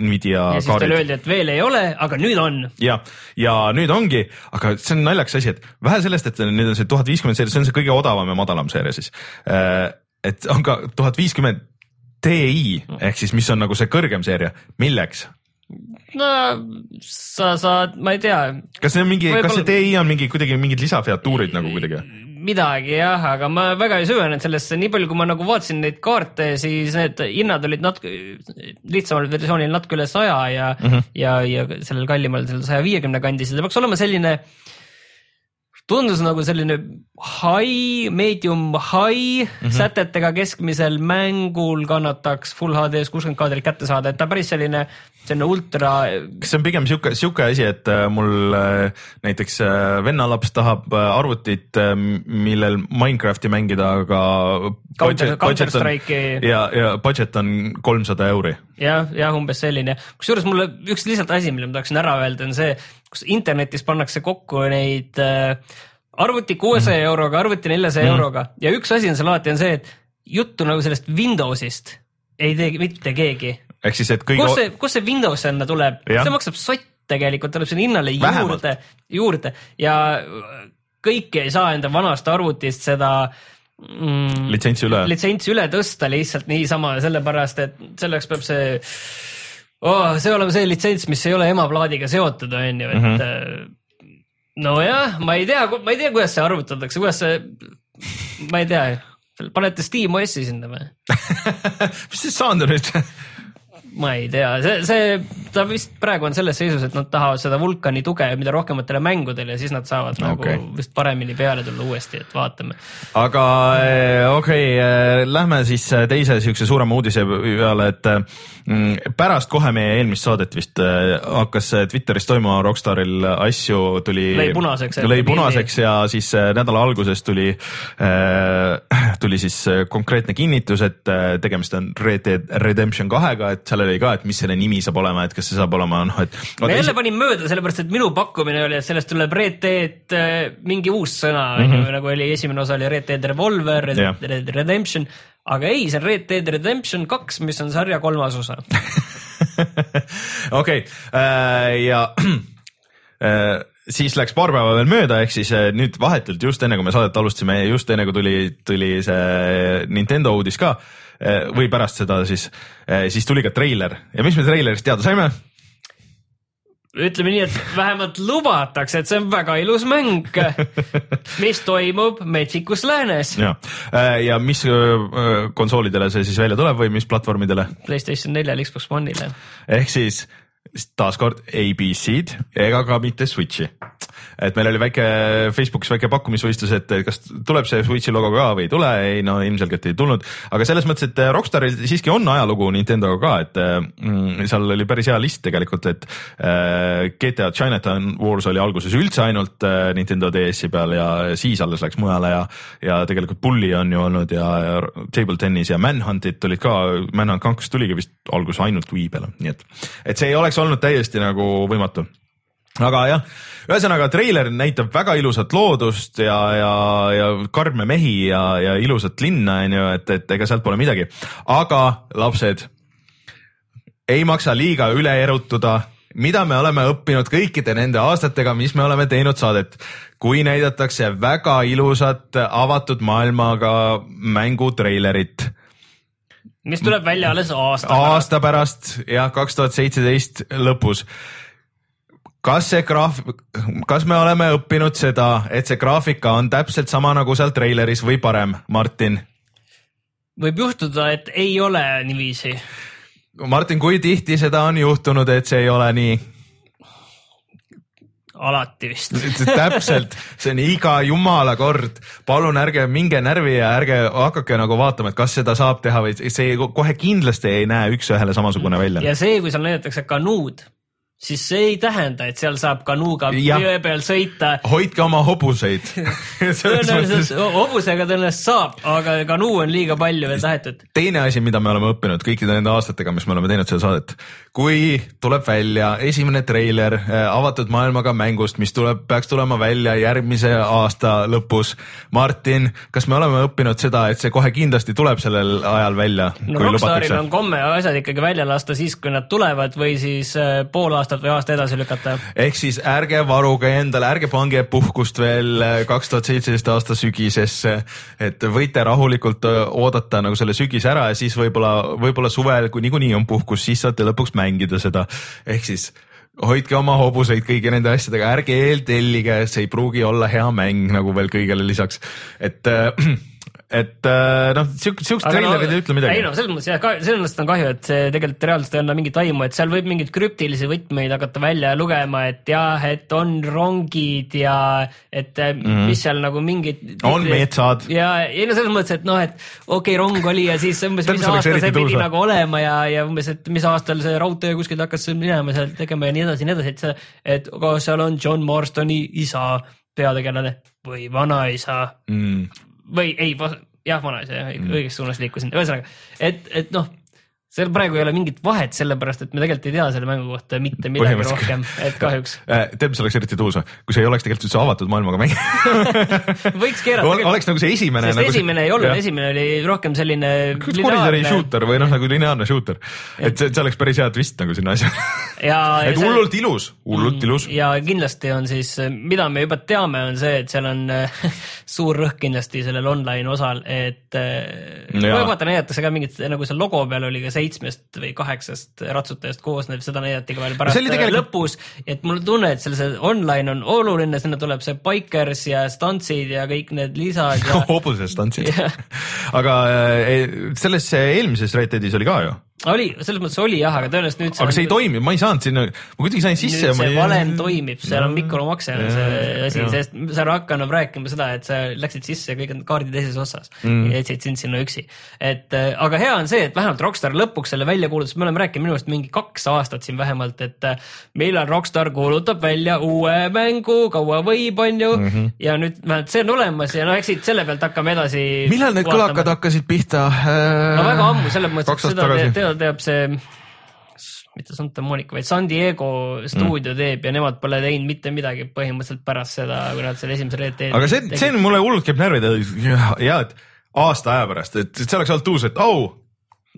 Speaker 1: Nvidia
Speaker 2: ja siis
Speaker 1: kaardid
Speaker 2: öeldi, et veel ei ole, aga nüüd on.
Speaker 1: ja, ja nüüd ongi, aga see on naljakas asi, et vähe sellest, et nüüd on see tuhat viiskümmend seeria, see on see kõige odavam ja madalam seeria siis. et on ka tuhat viiskümmend Ti ehk siis, mis on nagu see kõrgem seeria, milleks?
Speaker 2: No sa saad, ma ei tea,
Speaker 1: kas see on mingi, kas see Ti on mingi kuidagi mingid lisafeatuurid nagu kuidagi?
Speaker 2: midagi jah, aga ma väga ei süvenenud sellesse, nii palju, kui ma nagu vaatasin neid kaarte, siis need hinnad olid natuke, lihtsamal versioonil natuke üle saja ja mm, -hmm. ja, ja sellel kallimal seal saja viiekümne kandis ja ta peaks olema selline tundus nagu selline high, medium high mm -hmm. sätetega keskmisel mängul kannataks full HD-s kuuskümmend kaadrit kätte saada, et ta päris selline, selline ultra
Speaker 1: kas see on pigem sihuke, sihuke asi, et äh, mul äh, näiteks äh, vennalaps tahab arvutit, millel Minecrafti mängida, aga
Speaker 2: Counter-
Speaker 1: on-
Speaker 2: Counter-Strike'i-
Speaker 1: ja, ja budget on kolmsada euri.
Speaker 2: jah, jah, umbes selline, kusjuures mulle üks lihtsalt asi, mille ma tahaksin ära öelda, on see, kus internetis pannakse kokku neid äh, arvuti kuuesaja mm. euroga, arvuti neljasaja mm. euroga ja üks asi on seal alati on see, et juttu nagu sellest Windowsist ei tee mitte keegi.
Speaker 1: ehk siis, et kõige
Speaker 2: kus see, kus see Windows sinna tuleb, see maksab sott tegelikult, tuleb sinna hinnale
Speaker 1: Vähemalt.
Speaker 2: juurde, juurde ja kõike ei saa enda vanast arvutist seda mm,
Speaker 1: litsentsi üle.
Speaker 2: litsentsi üle tõsta lihtsalt niisama, sellepärast et selleks peab see oh,, see olema see litsents, mis ei ole emaplaadiga seotud, on ju, et mm. -hmm. nojah, ma ei tea, ma ei tea, kuidas see arvutatakse, kuidas see, ma ei tea, panete SteamOS-i sinna või?
Speaker 1: mis siis saanud on nüüd?
Speaker 2: Ma ei tea, see, see, ta vist praegu on selles seisus, et nad tahavad seda vulkani tuge, mida rohkematele mängudele ja siis nad saavad okay. Nagu vist paremini peale tulla uuesti, et vaatame.
Speaker 1: aga eh, okei okay,, lähme siis eh, teise siukse suurema uudise peale, et mm, pärast kohe meie eelmist saadet vist eh, hakkas eh, Twitteris toimuma Rockstaril asju, tuli.
Speaker 2: Lõi punaseks,
Speaker 1: lõi punaseks ja siis eh, nädala alguses tuli, tuli siis eh, konkreetne kinnitus, et eh, tegemist on Red Dead Redemption kahega, et seal oli ka, et mis selle nimi saab olema, et kas see saab olema noh, et.
Speaker 2: ma jälle panin mööda, sellepärast et minu pakkumine oli, et sellest tuleb Red Dead äh, mingi uus sõna
Speaker 1: Mhm.
Speaker 2: ju, nagu oli esimene osa oli Red Dead Revolver, Red. Dead Redemption, aga ei, see on Red Dead Redemption kaks, mis on sarja kolmas osa.
Speaker 1: okei, ja äh, siis läks paar päeva veel mööda, ehk siis äh, nüüd vahetult just enne, kui me saadet alustasime, just enne kui tuli, tuli see Nintendo uudis ka äh, või pärast seda siis, siis tuli ka treiler ja mis me treilerist teada saime?
Speaker 2: ütleme nii, et vähemalt lubatakse, et see on väga ilus mäng, mis toimub Metsikus läänes.
Speaker 1: ja, ja mis konsoolidele see siis välja tuleb või mis platvormidele?
Speaker 2: Playstation neljale, Xbox One'ile.
Speaker 1: ehk siis taaskord abc-d ega ka mitte Switch'i. et meil oli väike Facebookis väike pakkumisvõistlus, et kas tuleb see Switch'i logo ka või ei tule, ei no ilmselgelt ei tulnud, aga selles mõttes, et Rockstaril siiski on ajalugu Nintendoga ka, et mm, seal oli päris hea list tegelikult, et äh, GTA Chinatown Wars oli alguses üldse ainult äh, Nintendo DS-i peal ja siis alles läks mujale ja, ja tegelikult Bully on ju olnud ja, ja Table Tennis ja Manhuntid tulid ka, Manhunt kaks tuligi vist alguses ainult Wii peale, nii et, et see ei oleks olnud täiesti nagu võimatu. Aga jah, ühesõnaga treiler näitab väga ilusat loodust ja, ja, ja karme mehi ja, ja ilusat linna on ju, et, et ega sealt pole midagi, aga lapsed ei maksa liiga üle erutuda, mida me oleme õppinud kõikide nende aastatega, mis me oleme teinud saadet. kui näidatakse väga ilusat avatud maailmaga mängutreilerit
Speaker 2: mis tuleb välja alles aasta pärast.
Speaker 1: aasta pärast jah, kaks tuhat seitseteist lõpus. kas see graaf, kas me oleme õppinud seda, et see graafika on täpselt sama nagu seal treileris või parem, Martin?
Speaker 2: võib juhtuda, et ei ole niiviisi.
Speaker 1: Martin, kui tihti seda on juhtunud, et see ei ole nii?
Speaker 2: Alati vist.
Speaker 1: täpselt, see on iga jumala kord, palun ärge minge närvi ja ärge hakake nagu vaatama, et kas seda saab teha või see kohe kindlasti ei näe üks-ühele samasugune välja.
Speaker 2: ja see, kui seal näidatakse kanuud, siis see ei tähenda, et seal saab kanuuga jõe peal sõita.
Speaker 1: hoidke oma hobuseid.
Speaker 2: tõenäoliselt hobusega tõenäoliselt saab, aga kanuu on liiga palju veel tahetud.
Speaker 1: teine asi, mida me oleme õppinud kõikide nende aastatega, mis me oleme teinud seda saadet, kui tuleb välja esimene treiler äh, avatud maailmaga mängust, mis tuleb, peaks tulema välja järgmise aasta lõpus. Martin, kas me oleme õppinud seda, et see kohe kindlasti tuleb sellel ajal välja,
Speaker 2: no Rockstaril on? komme asjad ikkagi välja lasta siis, kui nad tulevad või siis äh, pool aastat või aasta edasi lükata.
Speaker 1: ehk siis ärge varuge endale, ärge pange puhkust veel äh, kaks tuhat seitseteist aasta sügisesse, et võite rahulikult öö, oodata nagu selle sügise ära ja siis võib-olla, võib-olla suvel, kui niikuinii on puhkus, siis saate lõpuks mängida seda. ehk siis hoidke oma hobuseid kõigi nende asjadega, ärge eeltellige, see ei pruugi olla hea mäng nagu veel kõigele lisaks, et, et äh, noh, siukest treilerid ei ütle
Speaker 2: ei
Speaker 1: midagi
Speaker 2: no selles mõttes jah, selles mõttes on kahju, et see tegelikult reaalselt ei anna mingit aimu, et seal võib mingeid krüptilisi võtmeid hakata välja lugema, et jah, et on rongid ja et mm -hmm. mis seal nagu mingid.
Speaker 1: On metsad.
Speaker 2: ja ei no selles mõttes, et noh, et okei okay,, rong oli ja siis umbes, mis
Speaker 1: see oleks
Speaker 2: aasta see pidi nagu olema ja, ja umbes, et mis aastal see raudtee kuskilt hakkas minema seal tegema ja nii edasi ja nii edasi, et see, et kas seal on John Marstoni isa peategelane või vanaisa
Speaker 1: mm..
Speaker 2: Või ei, jah, vanaisa jah õiges suunas liikusin, ühesõnaga, et, et noh, seal praegu ei ole mingit vahet, sellepärast et me tegelikult ei tea selle mängu kohta mitte midagi rohkem, et kahjuks
Speaker 1: tead, mis oleks eriti tuus, kui see ei oleks tegelikult üldse avatud maailmaga mäng
Speaker 2: võiks keerata.
Speaker 1: oleks nagu see esimene.
Speaker 2: sest esimene ei olnud, esimene oli rohkem selline.
Speaker 1: koridori shooter või noh, nagu lineaarne shooter, et see, see oleks päris hea twist nagu sinna asja.
Speaker 2: ja,
Speaker 1: et hullult ilus, hullult ilus.
Speaker 2: ja kindlasti on siis, mida me juba teame, on see, et seal on äh, suur rõhk kindlasti sellel online osal, et äh, vaata näidatakse ka mingit, nagu seal logo peal oli ka seitsmest või kaheksast ratsutajast koosnev, seda näidati ka veel pärast
Speaker 1: oli tegelikult-
Speaker 2: lõpus, et mul on tunne, et seal see online on oluline, sinna tuleb see bikers ja stuntsid ja kõik need lisad ja
Speaker 1: hobusest andsid
Speaker 2: Jah..
Speaker 1: aga äh, selles eelmises Red Deadis oli ka ju,
Speaker 2: oli, selles mõttes oli jah, aga tõenäoliselt nüüd
Speaker 1: aga see ei toimi, ma ei saanud sinna, ma kuidagi sain sisse
Speaker 2: see
Speaker 1: ei.
Speaker 2: valem toimib, seal on mikromakse on see asi sest sa ei hakka enam rääkima seda, et sa läksid sisse kõik on kaardi teises otsas mm. ja jätsid sind sinna üksi. et äh, aga hea on see, et vähemalt Rockstar lõpuks selle välja kuulutas, me oleme rääkinud minu arust mingi kaks aastat siin vähemalt, et äh, millal Rockstar kuulutab välja uue mängu, kaua võib, on ju mm, -hmm. ja nüüd vähemalt see on olemas ja noh, eks siit selle pealt hakkame edasi.
Speaker 1: millal need kõlakad hakkasid pihta?
Speaker 2: no väga ammu, selles mõttes, et seda
Speaker 1: tagasi.
Speaker 2: Teab, teab see, mitte Santa Monica, vaid San Diego stuudio mm. teeb ja nemad pole teinud mitte midagi põhimõtteliselt pärast seda, kui nad selle esimese Red Deadi
Speaker 1: aga see, see on mulle hullult käib närvide ja, ja et aasta aja pärast, et see oleks olnud uus, et au äh,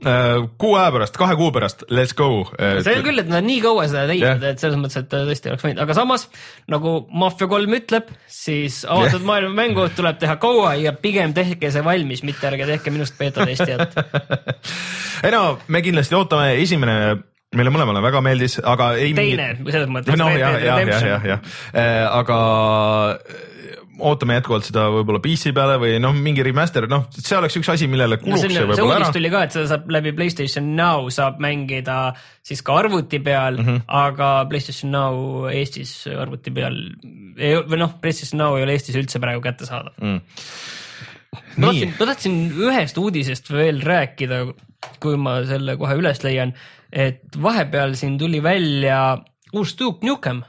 Speaker 1: kuu aja pärast, kahe kuu pärast, let's go.
Speaker 2: see on küll, et nad nii kaua seda teinud yeah., et selles mõttes, et tõesti oleks võinud, aga samas nagu Mafia kolm ütleb, siis avatud yeah. maailma mängu tuleb teha kaua ja pigem tehke see valmis, mitte ärge tehke minust beeta testijat.
Speaker 1: ei no me kindlasti ootame, esimene meile mõlemale väga meeldis, aga ei.
Speaker 2: teine, selles mõttes.
Speaker 1: noh, jah, jah, jah, jah, aga äh, ootame jätkuvalt seda võib-olla PC peale või noh, mingi remaster, noh, see oleks üks asi, millele
Speaker 2: no
Speaker 1: kuluks
Speaker 2: see,
Speaker 1: see
Speaker 2: see
Speaker 1: võib-olla ära.
Speaker 2: tuli ka, et seda saab läbi Playstation Now saab mängida siis ka arvuti peal mm. -hmm. aga Playstation Now Eestis arvuti peal ei, või noh, Playstation Now ei ole Eestis üldse praegu kättesaadav mm.. ma tahtsin, ma tahtsin ühest uudisest veel rääkida, kui ma selle kohe üles leian, et vahepeal siin tuli välja uus Duke Nukem.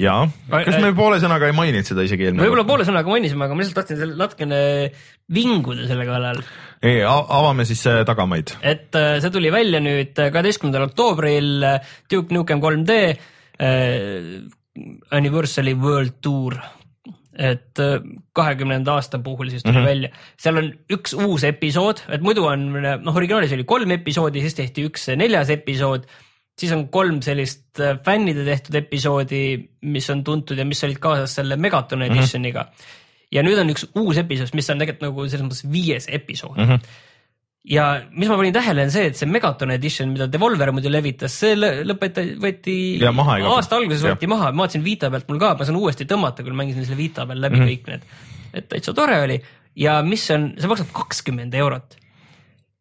Speaker 1: ja, kas me poole sõnaga ei maininud seda isegi eelmine
Speaker 2: võib-olla poole sõnaga mainisime, aga ma lihtsalt tahtsin selle natukene vinguda selle kallal
Speaker 1: ei, avame siis äh, tagamaid.
Speaker 2: et äh, see tuli välja nüüd kaheteistkümnendal oktoobril äh, Duke Nukem 3D äh, Anniversary World Tour. et kahekümnenda aasta puhul siis tuli mm -hmm. välja, seal on üks uus episood, et muidu on noh, originaalis oli kolm episoodi, siis tehti üks neljas episood, siis on kolm sellist äh, fännide tehtud episoodi, mis on tuntud ja mis olid kaasas selle Megaton Editioniga mm. -hmm. ja nüüd on üks uus episood, mis on tegelikult nagu selles mõttes viies episood mm. -hmm ja mis ma panin tähele, on see, et see Megaton Edition, mida Devolver muidu levitas, see lõ- lõpetati, võeti
Speaker 1: Ja maha
Speaker 2: aasta alguses võeti maha, ma vaatasin Vita pealt mul ka, ma saan uuesti tõmmata, kui mängisin selle Vita peal läbi mm
Speaker 1: Mhm.
Speaker 2: -hmm. kõik need. et täitsa tore oli ja mis on, see maksab kakskümmend eurot.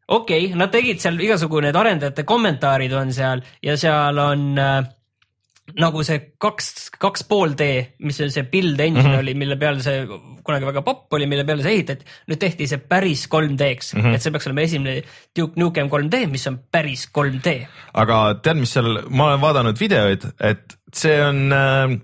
Speaker 2: Okei okay,, nad tegid seal igasugu need arendajate kommentaarid on seal ja seal on äh, nagu see kaks, kaks pool D, mis on see build engine mm. -hmm. oli, mille peal see kunagi väga popp oli, mille peale see ehitati. nüüd tehti see päris 3D-ks mm. -hmm. et see peaks olema esimene Duke Nukem 3D, mis on päris 3D.
Speaker 1: aga tead, mis seal, ma olen vaadanud videoid, et see on äh,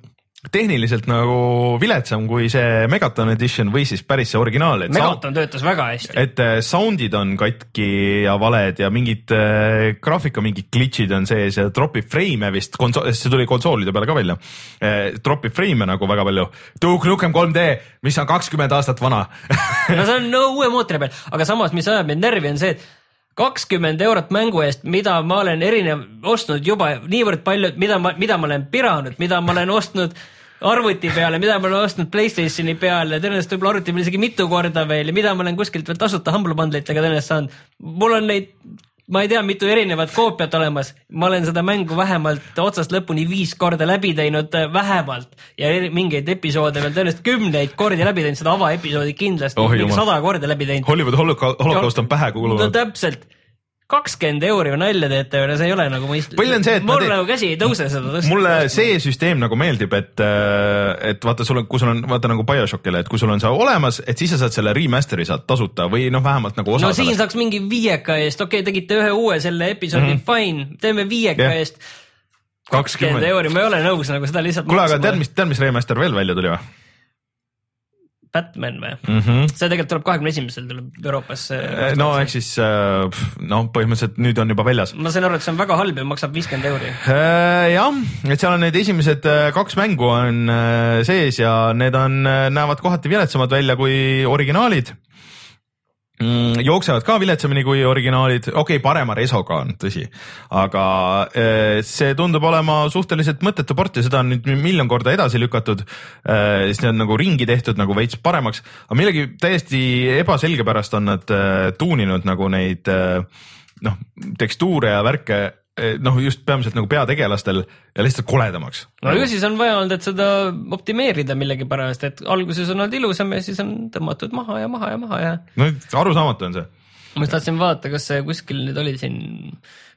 Speaker 1: tehniliselt nagu viletsam kui see Megaton Edition või siis päris see originaal,
Speaker 2: Megaton töötas väga hästi.
Speaker 1: et äh, sound'id on katki ja valed ja mingid äh, graafika mingid glitch'id on sees ja tropib frame'e vist, see tuli konsoolide peale ka välja äh,. tropib frame'e nagu väga palju. Duke Nukem 3D, mis on kakskümmend aastat vana
Speaker 2: no see on no, uue mootori peal, aga samas, mis ajab mind närvi, on see, et kakskümmend eurot mängu eest, mida ma olen erinev, ostnud juba niivõrd palju, mida ma, mida ma olen piranud, mida ma olen ostnud arvuti peale, mida ma olen ostnud Playstationi peale, tõenäoliselt võib-olla arvuti peal isegi mitu korda veel ja mida ma olen kuskilt veel tasuta Humble Bundle itega tõenäoliselt saanud. mul on neid ma ei tea, mitu erinevat koopiat olemas, ma olen seda mängu vähemalt otsast lõpuni viis korda läbi teinud, vähemalt. ja mingeid episoode veel tõenäoliselt kümneid kordi läbi teinud, seda avaepisoodi kindlasti
Speaker 1: Oh
Speaker 2: sada korda läbi teinud.
Speaker 1: Hollywood holoka- holokaust on pähe
Speaker 2: no
Speaker 1: kulunud.
Speaker 2: täpselt, kakskümmend euri nalja teete see ei ole nagu mõistlik.
Speaker 1: Põhiline on see, et
Speaker 2: mul nagu käsi ei tõuse seda tõsta.
Speaker 1: mulle see süsteem nagu meeldib, et, et vaata, sul on, kui sul on vaata nagu BioShockile, et kui sul on see olemas, et siis sa saad selle remaster'i saad tasuta või noh, vähemalt nagu osa
Speaker 2: no siin
Speaker 1: sellest.
Speaker 2: saaks mingi viieka eest, okei okay,, tegite ühe uue selle episoodi mm, -hmm. fine, teeme viieka yeah. eest. kakskümmend euri, ma ei ole nõus nagu seda lihtsalt.
Speaker 1: kuule, aga tead, mis, tead, mis remaster veel välja tuli või
Speaker 2: Batman või?
Speaker 1: mm? -hmm.
Speaker 2: see tegelikult tuleb kahekümne esimesel tuleb Euroopasse.
Speaker 1: no ehk siis noh, põhimõtteliselt nüüd on juba väljas.
Speaker 2: ma sain aru, et see on väga halb ja maksab viiskümmend euri.
Speaker 1: jah, et seal on need esimesed kaks mängu on sees ja need on, näevad kohati viletsamad välja kui originaalid mm,. jooksevad ka viletsamini kui originaalid, okei okay,, parema resoga on, tõsi, aga äh, see tundub olema suhteliselt mõttetu port ja seda on nüüd miljon korda edasi lükatud. see on nagu ringi tehtud nagu veits paremaks, aga millegi täiesti ebaselge pärast on nad äh, tuuninud nagu neid noh, tekstuure ja värke eh, noh, just peamiselt nagu peategelastel ja lihtsalt koledamaks.
Speaker 2: no ju siis on vaja olnud, et seda optimeerida millegipärast, et alguses on olnud ilusam ja siis on tõmmatud maha ja maha ja maha ja
Speaker 1: no arusaamatu on see.
Speaker 2: Ma just tahtsin vaadata, kas see kuskil nüüd oli siin,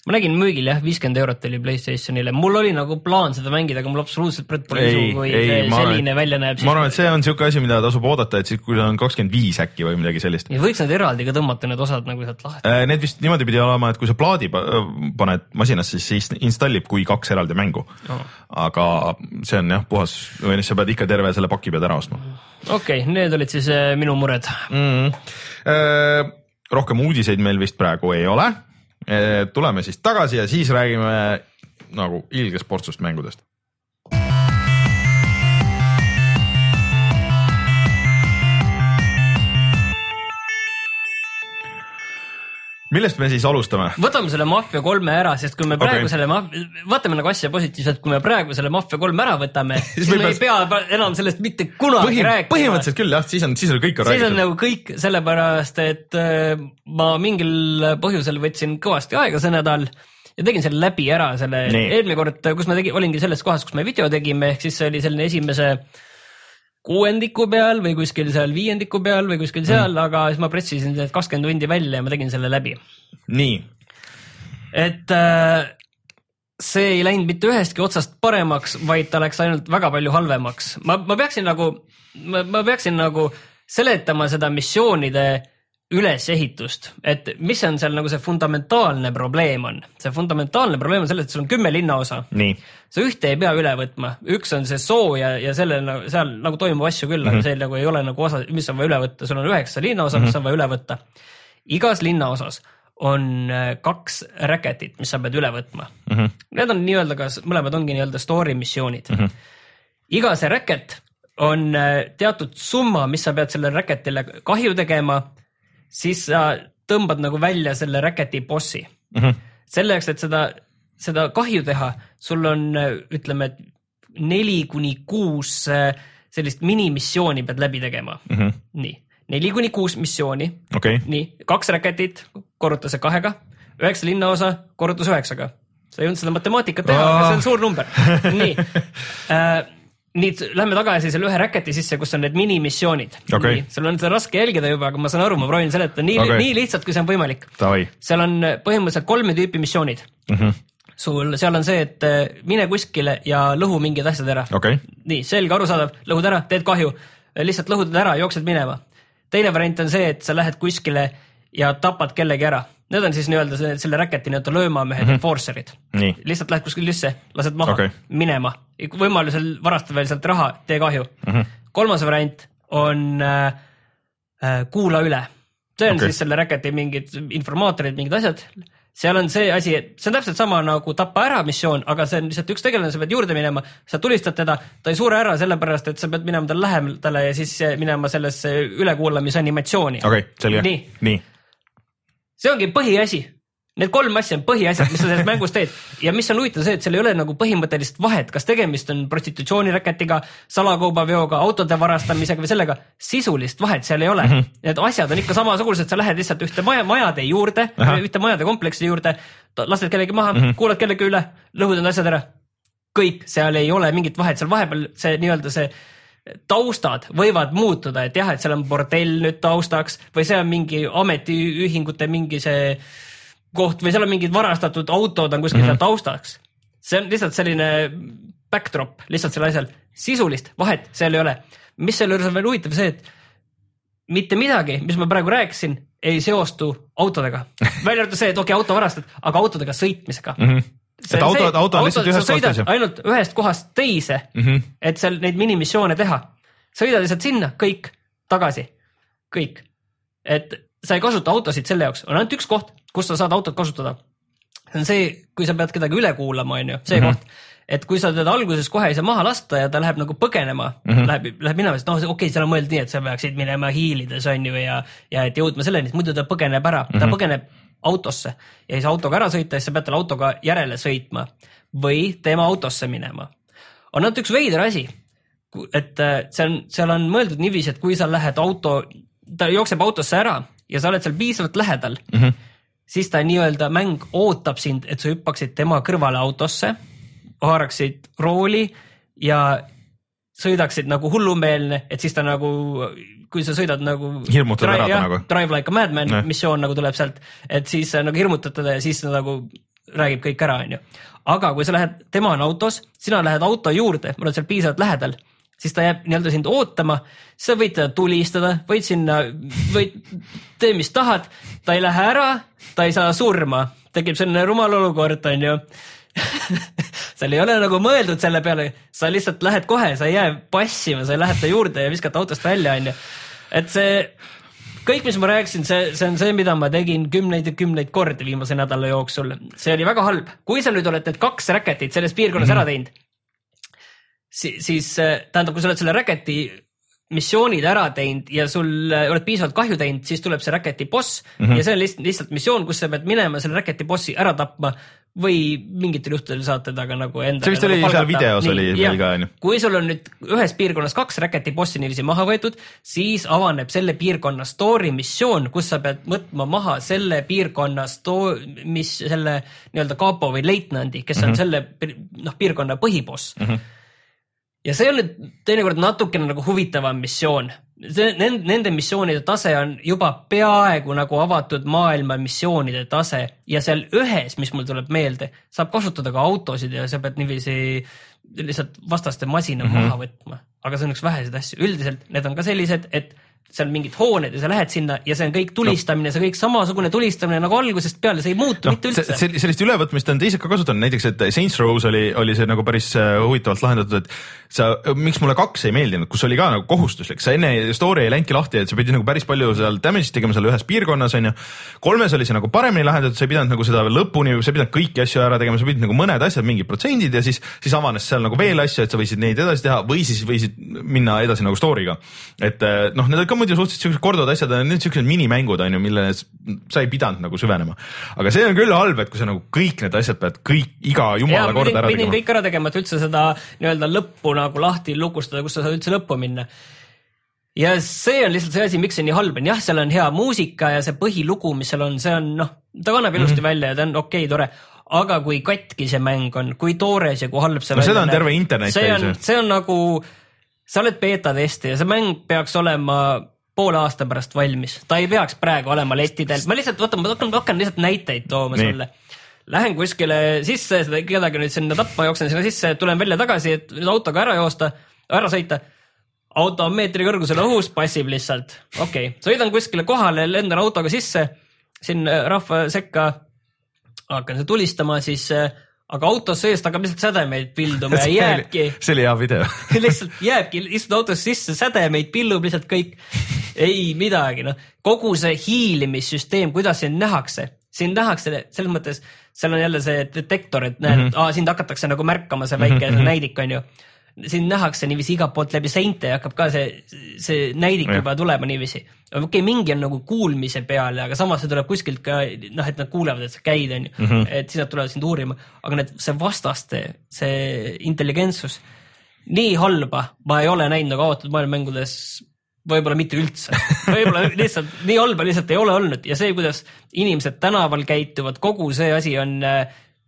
Speaker 2: ma nägin müügil jah, viiskümmend eurot oli Playstationile, mul oli nagu plaan seda mängida, aga mul absoluutselt pole
Speaker 1: Ei,
Speaker 2: isu, kui
Speaker 1: ei, ma arvan,
Speaker 2: selline välja näeb.
Speaker 1: ma arvan, et see on siuke asi, mida tasub oodata, et siis, kui ta on kakskümmend viis äkki või midagi sellist.
Speaker 2: ja võiks need eraldi ka tõmmata, need osad nagu sealt lahti.
Speaker 1: Need vist niimoodi pidi olema, et kui sa plaadi pa- paned masinasse, siis installib kui kaks eraldi mängu
Speaker 2: Oh.
Speaker 1: aga see on jah, puhas või noh, sa pead ikka terve selle paki pead ära ostma
Speaker 2: okei okay,, need olid siis äh, minu mured.
Speaker 1: mm.. Rohkem uudiseid meil vist praegu ei ole. tuleme siis tagasi ja siis räägime nagu ilgest portsust mängudest. Millest me siis alustame?
Speaker 2: võtame selle Mafia kolme ära, sest kui me praegu okay. selle vaatame nagu asja positiivselt, kui me praegu selle Mafia kolme ära võtame, siis
Speaker 1: me
Speaker 2: me
Speaker 1: ei
Speaker 2: pea enam sellest mitte kunagi
Speaker 1: Põhi,
Speaker 2: rääkima.
Speaker 1: põhimõtteliselt küll jah, siis on, siis on kõik on
Speaker 2: siis on
Speaker 1: räägitud.
Speaker 2: nagu kõik sellepärast, et äh, ma mingil põhjusel võtsin kõvasti aega see nädal ja tegin selle läbi ära, selle eelmine kord, kus ma tegin, olingi selles kohas, kus me video tegime, ehk siis see oli selline esimese kuuendiku peal või kuskil seal viiendiku peal või kuskil seal mm., aga siis ma pressisin need kakskümmend tundi välja ja ma tegin selle läbi.
Speaker 1: nii,
Speaker 2: et äh, see ei läinud mitte ühestki otsast paremaks, vaid ta läks ainult väga palju halvemaks. ma, ma peaksin nagu, ma peaksin nagu seletama seda missioonide ülesehitust, et mis on seal nagu see fundamentaalne probleem on. see fundamentaalne probleem on selles, et sul on kümme linnaosa, sa ühte ei pea üle võtma, üks on see soo ja, ja selle, seal nagu toimub asju küll mm, -hmm. aga see nagu ei ole nagu osa, mis on vaja üle võtta, sul on üheksa linnaosa mm, -hmm. mis on vaja üle võtta. igas linnaosas on äh, kaks räketit, mis sa pead üle võtma mm. -hmm. Need on nii-öelda, kas mõlemad ongi nii-öelda story missioonid mm. -hmm. iga see räket on äh, teatud summa, mis sa pead sellele räketile kahju tegema, siis sa tõmbad nagu välja selle räketi bossi mm. -hmm. selleks, et seda, seda kahju teha, sul on, ütleme, et neli kuni kuus äh, sellist minimissiooni pead läbi tegema mm. -hmm. nii, neli kuni kuus missiooni
Speaker 1: okay.,
Speaker 2: nii, kaks raketit, korruta see kahega, üheksa linnaosa, korruta see üheksaga. sa ei jõudnud seda matemaatikat teha, aga see on suur number. nii äh,, nii, lähme tagasi selle ühe raketi sisse, kus on need minimissioonid
Speaker 1: Okei.
Speaker 2: sul on seda raske jälgida juba, aga ma saan aru, ma proovin seletada nii okay., nii lihtsalt, kui see on võimalik. seal on põhimõtteliselt kolme tüüpi missioonid
Speaker 1: mm. -hmm.
Speaker 2: sul, seal on see, et äh, mine kuskile ja lõhu mingid asjad ära
Speaker 1: okay.,
Speaker 2: nii selge, arusaadav, lõhud ära, teed kahju, lihtsalt lõhud ära, jooksed minema. teine variant on see, et sa lähed kuskile ja tapad kellegi ära. Need on siis nii-öelda selle räketi nii-öelda löömamehed mm -hmm., enforcer'id. lihtsalt lähed kuskile üldse, lased maha okay., minema, võimalusel varasta veel sealt raha, tee kahju mm. -hmm. kolmas variant on äh, äh, kuula üle. see on okay. siis selle räketi mingid informaatorid, mingid asjad. seal on see asi, et see on täpselt sama nagu tapa ära missioon, aga see on lihtsalt üks tegelane, sa pead juurde minema, sa tulistad teda, ta ei sure ära sellepärast, et sa pead minema talle lähemale ja siis äh, minema sellesse ülekuulamise animatsiooni
Speaker 1: okei okay,, selge
Speaker 2: nii,
Speaker 1: nii.,
Speaker 2: see ongi põhiasi. Need kolm asja on põhiasjad, mis sa selles mängus teed ja mis on huvitav see, et seal ei ole nagu põhimõttelist vahet, kas tegemist on prostitutsiooniräketiga, salakaubaveoga, autode varastamisega või sellega. sisulist vahet seal ei ole mm, -hmm. need asjad on ikka samasugused, sa lähed lihtsalt ühte maja, majade juurde, ühte majade kompleksi juurde, lased kellegi maha mm, -hmm. kuulad kellegi üle, lõhud need asjad ära. kõik, seal ei ole mingit vahet, seal vahepeal see nii-öelda see taustad võivad muutuda, et jah, et seal on bordell nüüd taustaks või see on mingi ametiühingute mingi see koht või seal on mingid varastatud autod on kuskil mm -hmm. seal taustaks. see on lihtsalt selline backdrop lihtsalt sellel asjal, sisulist vahet seal ei ole. mis selle juures on veel huvitav, see, et mitte midagi, mis ma praegu rääkisin, ei seostu autodega. välja arvatud see, et okei okay,, auto varastad, aga autodega sõitmisega mm. -hmm
Speaker 1: See et auto, auto on lihtsalt ühest
Speaker 2: kohast teise. ainult ühest kohast teise mm, -hmm. et seal neid minimissioone teha. sõida lihtsalt sinna, kõik, tagasi, kõik. et sa ei kasuta autosid selle jaoks, on ainult üks koht, kus sa saad autot kasutada. see on see, kui sa pead kedagi üle kuulama, on ju, see mm -hmm. koht et kui sa teda alguses kohe ei saa maha lasta ja ta läheb nagu põgenema mm, -hmm. läheb, läheb minema, sest noh, okei okay,, seal on mõeldud nii, et sa peaksid minema hiilides on ju ja, ja et jõudma selleni, et muidu ta põgeneb ära mm, -hmm. ta mhm. põgeneb autosse ja ei saa autoga ära sõita, siis sa pead talle autoga järele sõitma või tema autosse minema. on ainult üks veider asi, et äh, see on, seal on mõeldud niiviisi, et kui sa lähed auto, ta jookseb autosse ära ja sa oled seal piisavalt lähedal mm, -hmm. Siis ta nii-öelda mäng ootab sind, et sa hüppaksid tema kõrvale autosse, haaraksid rooli ja sõidaksid nagu hullumeelne, et siis ta nagu, kui sa sõidad nagu.
Speaker 1: hirmutad ära ta nagu.
Speaker 2: Drive like a madman nee. missioon nagu tuleb sealt, et siis sa nagu hirmutad teda ja siis ta nagu räägib kõik ära, onju. aga kui sa lähed, tema on autos, sina lähed auto juurde, oled seal piisavalt lähedal siis ta jääb nii-öelda sind ootama, sa võid teda tulistada, võid sinna, võid, tee mis tahad, ta ei lähe ära, ta ei saa surma, tekib selline rumal olukord, on ju seal ei ole nagu mõeldud selle peale, sa lihtsalt lähed kohe, sa ei jää passima, sa lähed ta juurde ja viskad autost välja, on ju. et see kõik, mis ma rääkisin, see, see on see, mida ma tegin kümneid ja kümneid kordi viimase nädala jooksul. see oli väga halb. kui sa nüüd oled need kaks räketit selles piirkonnas mm -hmm. ära teinud, siis, siis äh, tähendab, kui sa oled selle Racketi missioonid ära teinud ja sul äh, oled piisavalt kahju teinud, siis tuleb see Racketi boss mm -hmm. ja see on lihtsalt, lihtsalt missioon, kus sa pead minema selle Racketi bossi ära tapma või mingitel juhtudel saad teda ka nagu enda.
Speaker 1: see vist
Speaker 2: nagu
Speaker 1: oli seal videos Nii, oli meil ka onju.
Speaker 2: kui sul on nüüd ühes piirkonnas kaks Racketi bossi niiviisi maha võetud, siis avaneb selle piirkonna story missioon, kus sa pead võtma maha selle piirkonna sto-, mis selle nii-öelda kapo või leitnandi, kes mm -hmm. on selle noh, piirkonna põhiboss mm. -hmm ja see on nüüd teinekord natukene nagu huvitavam missioon. see, nende, nende missioonide tase on juba peaaegu nagu avatud maailma missioonide tase ja seal ühes, mis mul tuleb meelde, saab kasutada ka autosid ja sa pead niiviisi lihtsalt vastaste masina mm -hmm. maha võtma. aga see on üks väheseid asju, üldiselt need on ka sellised, et seal mingid hooned ja sa lähed sinna ja see on kõik tulistamine no., see kõik samasugune tulistamine nagu algusest peale, see ei muutu no, mitte üldse.
Speaker 1: sellist ülevõtmist on teised ka kasutanud, näiteks et Saints Row's oli, oli see nagu päris äh, huvitavalt lahendatud, et sa, miks mulle kaks ei meeldinud, kus oli ka nagu kohustuslik, sa enne story ei läinudki lahti, et sa pidid nagu päris palju seal damage'it tegema seal ühes piirkonnas onju. kolmes oli see nagu paremini lahendatud, sa ei pidanud nagu seda lõpuni, sa ei pidanud kõiki asju ära tegema, sa pidid nagu mõned asjad, mingid protsendid ja siis, siis avanes seal nagu veel asju, et sa võisid neid edasi teha või siis võisid minna edasi nagu story'ga. et äh, noh, need olid ka muidu suhteliselt siuksed korduvad asjad, need siuksed minimängud on ju, millele sa ei pidanud nagu süvenema. aga see on küll halb, et kui sa nagu kõik need asjad pead kõik iga jumala ja, korda ära
Speaker 2: tegema. kõik ära tegema, et üldse seda nii-öelda lõppu nagu lahti lukustada, kus sa saad üldse lõppu minna ja see on lihtsalt see asi, miks see nii halb on, jah, seal on hea muusika ja see põhilugu, mis seal on, see on noh, ta kannab ilusti mm -hmm. välja ja ta on okei okay,, tore aga kui katki see mäng on, kui toores ja kui halb see
Speaker 1: no seda on terve internet
Speaker 2: see on, see on nagu, sa oled beeta testija, see mäng peaks olema poole aasta pärast valmis, ta ei peaks praegu olema lettidel, ma lihtsalt vaata, ma hakkan, hakkan lihtsalt näiteid tooma Nii. sulle. Lähen kuskile sisse, kedagi nüüd sinna tapma, jooksen sinna sisse, tulen välja tagasi, et autoga ära joosta, ära sõita. auto on meetri kõrgusel õhus, passib lihtsalt, okei okay., sõidan kuskile kohale, lendan autoga sisse, sinna rahva sekka, hakkan seda tulistama, siis äh, aga autos seest hakkab lihtsalt sädemeid pilduma ja jääbki.
Speaker 1: see oli hea video
Speaker 2: lihtsalt jääbki, istud autos sisse, sädemeid pillub lihtsalt kõik. Ei midagi, noh, kogu see hiilimissüsteem, kuidas sind nähakse, sind nähakse selles mõttes, seal on jälle see detektor, et näed mm, -hmm. aa, sind hakatakse nagu märkama, see väike mm -hmm. näidik on ju sind nähakse niiviisi igalt poolt läbi seinte ja hakkab ka see, see näidik
Speaker 1: Jah.
Speaker 2: juba tulema niiviisi. okei okay,, mingi on nagu kuulmise peal, aga samas see tuleb kuskilt ka noh, et nad kuulevad, et sa käid, onju,
Speaker 1: Mhm.
Speaker 2: et siis nad tulevad sind uurima, aga need, see vastaste, see intelligentsus, nii halba ma ei ole näinud nagu avatud maailma mängudes võib-olla mitte üldse, võib-olla lihtsalt nii halba lihtsalt ei ole olnud ja see, kuidas inimesed tänaval käituvad, kogu see asi on,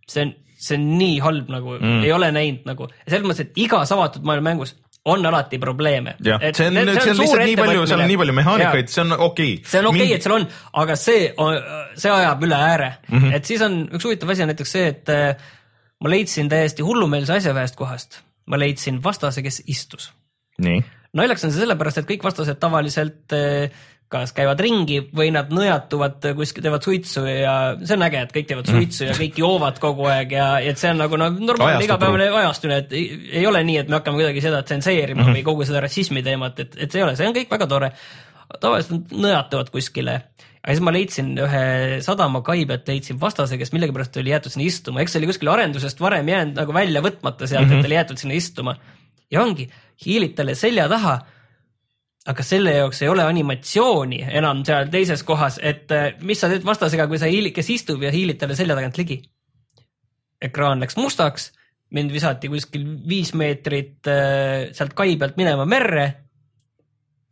Speaker 2: see on, see on nii halb nagu mm., ei ole näinud nagu, selles mõttes, et igas avatud maailma mängus on alati probleeme.
Speaker 1: see on, see on lihtsalt nii palju, seal on nii palju mehaanikaid, see on okei okay..
Speaker 2: see on okei okay,, et seal on, aga see, see ajab üle ääre mm, -hmm. et siis on üks huvitav asi on näiteks see, et äh, ma leidsin täiesti hullumeelse asja ühest kohast, ma leidsin vastase, kes istus
Speaker 1: nii,
Speaker 2: naljakas on see sellepärast, et kõik vastased tavaliselt eh, kas käivad ringi või nad nõjatuvad kuskil, teevad suitsu ja see on äge, et kõik teevad suitsu ja kõik joovad kogu aeg ja, et see on nagu no normaalne igapäevane ajastune, et ei, ei ole nii, et me hakkame kuidagi seda tsenseerima mm -hmm. või kogu seda rassismi teemat, et, et see ei ole, see on kõik väga tore. tavaliselt nad nõjatuvad kuskile aga siis ma leidsin ühe sadamakai pealt leidsin vastase, kes millegipärast oli jäetud sinna istuma, eks see oli kuskil arendusest varem jäänud nagu välja võtmata sealt mm, -hmm. et oli jäetud sinna istuma. Ja ongi, hiilid talle selja taha aga selle jaoks ei ole animatsiooni enam seal teises kohas, et äh, mis sa teed vastasega, kui sa hiilid, kes istub ja hiilid talle selja tagant ligi. ekraan läks mustaks, mind visati kuskil viis meetrit äh, sealt kai pealt minema merre.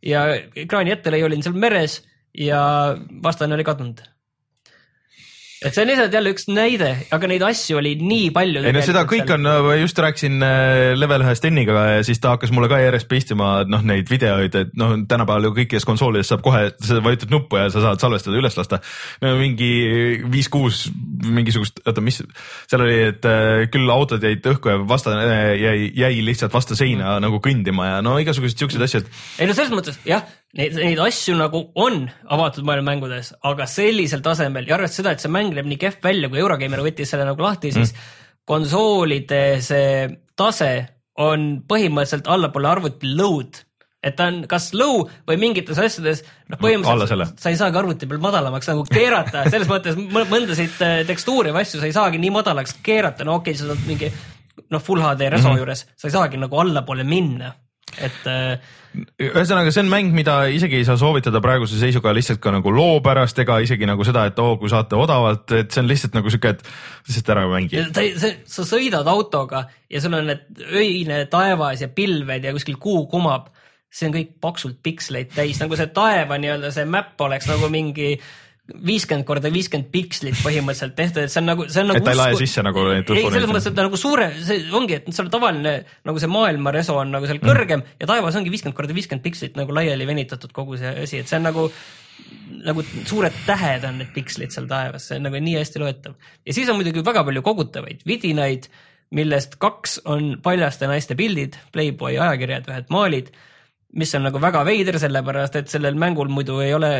Speaker 2: ja ekraani ettelõi olin seal meres ja vastane oli kadunud. Et see on lihtsalt jälle üks näide, aga neid asju oli nii palju.
Speaker 1: ei no seda kõik on, just rääkisin äh, level ühe Steniga ja siis ta hakkas mulle ka järjest pistima noh, neid videoid, et noh, tänapäeval ju kõikides konsoolides saab kohe, sa vajutad nuppu ja sa saad salvestada, üles lasta. no mingi viis-kuus mingisugust, oota, mis seal oli, et äh, küll autod jäid õhku ja vastane äh, jäi, jäi lihtsalt vastu seina mm. nagu kõndima ja no igasugused siuksed asjad.
Speaker 2: ei no selles mõttes jah, neid, neid asju nagu on avatud maailma mängudes, aga sellisel tasemel. Ja arvestades seda, et see mäng näeb nii kehv välja, kui Eurogeimer võttis selle nagu lahti, siis mm. konsoolide see tase on põhimõtteliselt allapoole arvuti load et ta on kas low või mingites asjades, noh põhimõtteliselt sa ei saagi arvuti peal madalamaks nagu keerata, selles mõttes mõ- mõndasid äh, tekstuure või asju sa ei saagi nii madalaks keerata, no okei okay,, sa saad mingi noh, full HD reso mm -hmm. juures, sa ei saagi nagu allapoole minna, et äh,
Speaker 1: ühesõnaga, see on mäng, mida isegi ei saa soovitada praeguse seisuga lihtsalt ka nagu loo pärast ega isegi nagu seda, et oo, kui saate odavalt, et see on lihtsalt nagu sihuke, et lihtsalt ära mängi
Speaker 2: sa sõidad autoga ja sul on need öine taevas ja pilved ja kuskil kuu kumab. see on kõik paksult piksleid täis, nagu see taeva nii-öelda see map oleks nagu mingi viiskümmend korda viiskümmend pikslit põhimõtteliselt tehtud, et see on nagu, see on nagu.
Speaker 1: Et ta ei lae sisse nagu
Speaker 2: ei, selles mõttes, et ta nagu suure, see ongi, et seal tavaline nagu see maailma reso on nagu seal kõrgem mm. ja taevas ongi viiskümmend korda viiskümmend pikslit nagu laiali venitatud kogu see asi, et see on nagu nagu suured tähed on need pikslid seal taevas, see on nagu nii hästi loetav. ja siis on muidugi väga palju kogutavaid vidinaid, millest kaks on paljaste naiste pildid, Playboy ajakirjad, ühed maalid, mis on nagu väga veider, sellepärast et sellel mängul muidu ei ole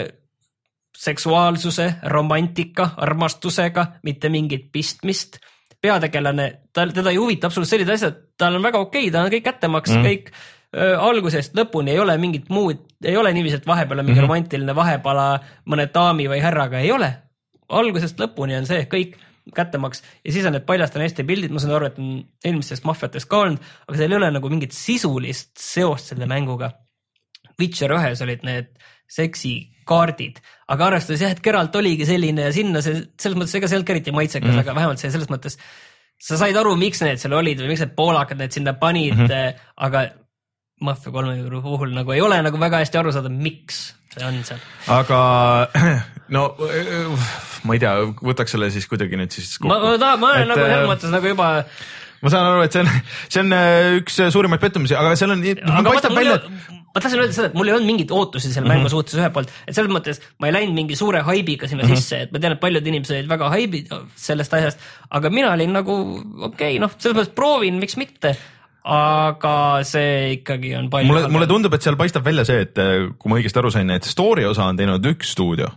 Speaker 2: seksuaalsuse, romantika, armastusega mitte mingit pistmist. peategelane, tal, teda ei huvita absoluutselt sellised asjad, tal on väga okei okay,, tal on kõik kättemaks mm., kõik öö, algusest lõpuni ei ole mingit muud, ei ole niiviisi, et vahepeal on mingi mm -hmm. romantiline vahepala mõne daami või härraga, ei ole. algusest lõpuni on see kõik kättemaks ja siis on need paljaste naiste pildid, ma saan aru, et on eelmistest maffiatest ka olnud, aga seal ei ole nagu mingit sisulist seost selle mänguga. Witcher ühes olid need seksikaardid, aga arvestades jah, et Geralt oligi selline ja sinna see selles mõttes ega see ei olnud ka eriti maitsekas mm, -hmm. aga vähemalt see selles mõttes sa said aru, miks need seal olid või miks need poolakad need sinna panid mm, -hmm. aga Mafia kolme puhul nagu ei ole nagu väga hästi aru saada, miks see on seal.
Speaker 1: aga no ma ei tea, võtaks selle siis kuidagi nüüd siis
Speaker 2: ma, ma tahan, ma olen
Speaker 1: Et,
Speaker 2: nagu selles
Speaker 1: äh,
Speaker 2: mõttes nagu juba,
Speaker 1: ma saan aru, et see on, see on äh, üks suurimaid pettumusi, aga seal on, paistab välja,
Speaker 2: ma tahtsin öelda seda, et mul ei olnud mingeid ootusi selle mängu suhtes ühelt poolt, et selles mõttes ma ei läinud mingi suure haibiga sinna sisse, et ma tean, et paljud inimesed olid väga haibid sellest asjast, aga mina olin nagu okei okay,, noh, selles mõttes proovin, miks mitte. aga see ikkagi on palju.
Speaker 1: mulle, mulle tundub, et seal paistab välja see, et kui ma õigesti aru sain, et story osa on teinud üks stuudio,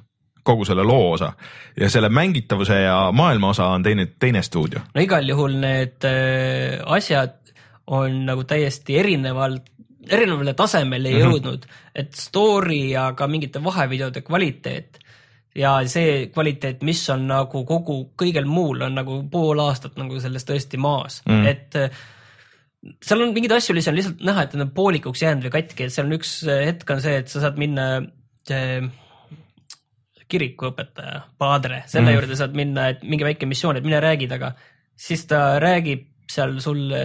Speaker 1: kogu selle loo osa ja selle mängitavuse ja maailma osa on teinud teine stuudio.
Speaker 2: no igal juhul need äh, asjad on nagu täiesti erinevalt, erinevale tasemele
Speaker 1: Mhm.
Speaker 2: jõudnud, et story ja ka mingite vahevideode kvaliteet ja see kvaliteet, mis on nagu kogu kõigel muul on nagu pool aastat nagu sellest tõesti maas mm., et äh, seal on mingeid asju lihtsalt, lihtsalt näha, et need on poolikuks jäänud või katki, et seal on üks hetk on see, et sa saad minna see kirikuõpetaja, paadre, selle mm. juurde saad minna, et mingi väike missioon, et mine räägi temaga. siis ta räägib seal sulle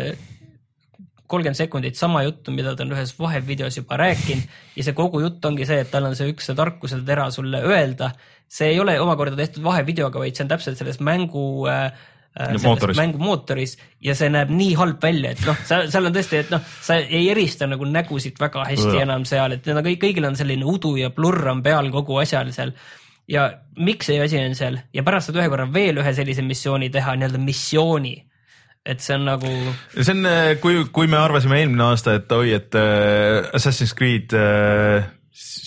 Speaker 2: kolmkümmend sekundit sama juttu, mida ta on ühes vahevideos juba rääkinud ja see kogu jutt ongi see, et tal on see üks see tarkuse tera sulle öelda. see ei ole omakorda tehtud vahevideoga, vaid see on täpselt selles mängu äh,
Speaker 1: mootoris.
Speaker 2: mängumootoris ja see näeb nii halb välja, et noh, seal, seal on tõesti, et noh, sa ei erista nagu nägusid väga hästi ja. enam seal, et need on kõik, kõigil on selline udu ja blurr on peal kogu asjal seal ja miks see asi on seal ja pärast saad ühe korra veel ühe sellise missiooni teha, nii-öelda missiooni. Et see on nagu.
Speaker 1: see on, äh, kui, kui me arvasime eelmine aasta, et oi, et äh, Assassin's Creed äh,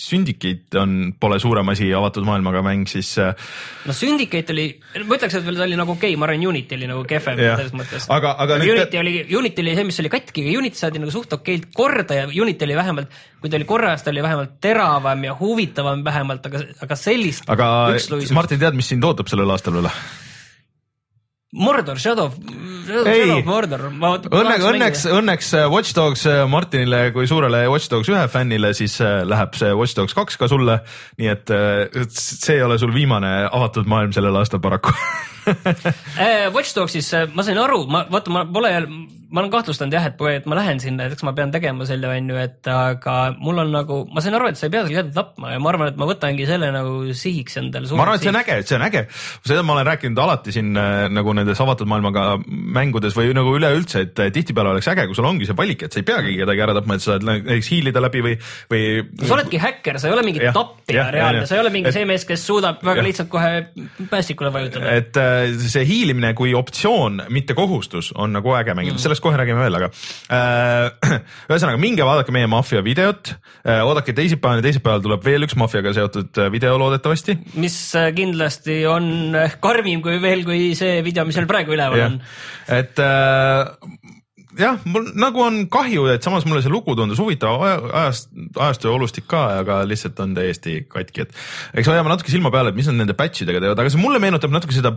Speaker 1: Syndicate on, pole suurem asi avatud maailmaga mäng, siis. Äh,
Speaker 2: no Syndicate oli, ma ütleks, et veel ta oli nagu okei okay,, ma arvan, Unity oli nagu kehvem selles mõttes.
Speaker 1: aga, aga.
Speaker 2: Unity oli, Unity oli see, mis oli katki, aga Unity saadi nagu suht okeilt korda ja Unity oli vähemalt, kui ta oli korras, ta oli vähemalt teravam ja huvitavam vähemalt, aga, aga sellist.
Speaker 1: aga Martin, tead, mis sind ootab sellel aastal veel?
Speaker 2: Mordor, Shadow,
Speaker 1: Shadow of Mordor. Õnne, õnneks, õnneks äh, Watch Dogs äh, Martinile kui suurele Watch Dogs ühe fännile, siis äh, läheb see Watch Dogs kaks ka sulle. nii et see ei ole sul viimane avatud maailm sellel aastal paraku
Speaker 2: Watch Dogsis ma sain aru, ma vaata, ma pole, ma olen kahtlustanud jah, et, et ma lähen sinna, et eks ma pean tegema selle, on ju, et aga mul on nagu, ma sain aru, et sa ei pea seal kedagi tapma ja ma arvan, et ma võtangi selle nagu sihiks endale.
Speaker 1: ma arvan, et see on äge, see on äge. seda ma olen rääkinud alati siin nagu nendes avatud maailmaga mängudes või nagu üleüldse, et tihtipeale oleks äge, kui sul ongi see valik, et sa ei peagi kedagi ära tapma, et sa saad näiteks hiilida läbi või, või.
Speaker 2: sa oledki häkker, sa ei ole mingi tappija reaalne, sa ei ole mingi et, see mees, kes suudab väga ja. lihtsalt kohe päästikule vajutada.
Speaker 1: et äh, see hiilimine kui optsioon, mitte kohustus, on nagu äge mängida mm., sellest kohe räägime veel, aga äh, ühesõnaga minge vaadake meie maffia videot äh,, oodake teisipäevani, teisipäeval tuleb veel üks maffiaga seotud äh, video loodetavasti.
Speaker 2: mis äh, kindlasti on karmim kui veel, kui see video, mis meil praegu üleval on
Speaker 1: et äh, jah, mul nagu on kahju, et samas mulle see lugu tundus huvitav. Ajast, ajastu ja olustik ka, aga lihtsalt on täiesti katki, et eks hoiame natuke silma peal, et mis nad nende patch idega teevad, aga see mulle meenutab natuke seda,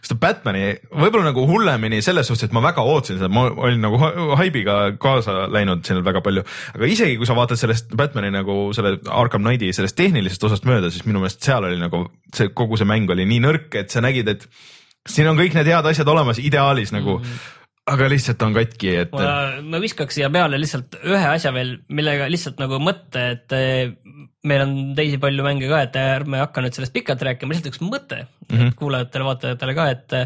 Speaker 1: seda Batman'i. Võib-olla nagu hullemini selles suhtes, et ma väga ootasin seda, ma olin nagu haibiga kaasa läinud siin väga palju, aga isegi kui sa vaatad sellest Batman'i nagu selle Arkham Knighti sellest tehnilisest osast mööda, siis minu meelest seal oli nagu see kogu see mäng oli nii nõrk, et sa nägid, et siin on kõik need head asjad olemas ideaalis nagu mm, -hmm. Aga lihtsalt on katki, et.
Speaker 2: ma viskaks siia peale lihtsalt ühe asja veel, millega lihtsalt nagu mõte, et eh, meil on teisi palju mänge ka, et ärme hakka nüüd sellest pikalt rääkima, lihtsalt üks mõte mm -hmm. kuulajatele-vaatajatele ka, et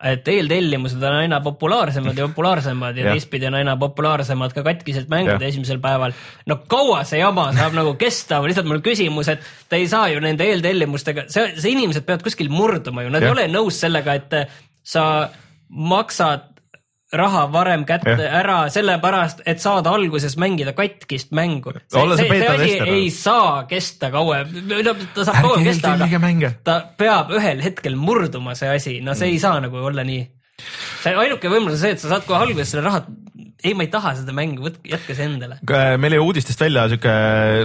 Speaker 2: et eeltellimused on aina populaarsemad ja populaarsemad ja teistpidi on aina populaarsemad ka katkised mängud esimesel päeval. no kaua see jama saab nagu kesta, lihtsalt mul küsimus, et te ei saa ju nende eeltellimustega, see, see inimesed peavad kuskil murduma ju, nad ja. ei ole nõus sellega, et sa maksad raha varem kätte ja. ära sellepärast, et saada alguses mängida katkist mängu. see, see, see asi ei saa kesta kauem, ta saab kauem kesta, aga ta peab ühel hetkel murduma, see asi, no see mm. ei saa nagu olla nii. see ainuke võimalus on see, et sa saad kohe alguses selle raha ei, ma ei taha seda mängu, võtke, jätke see endale.
Speaker 1: meil jäi uudistest välja sihuke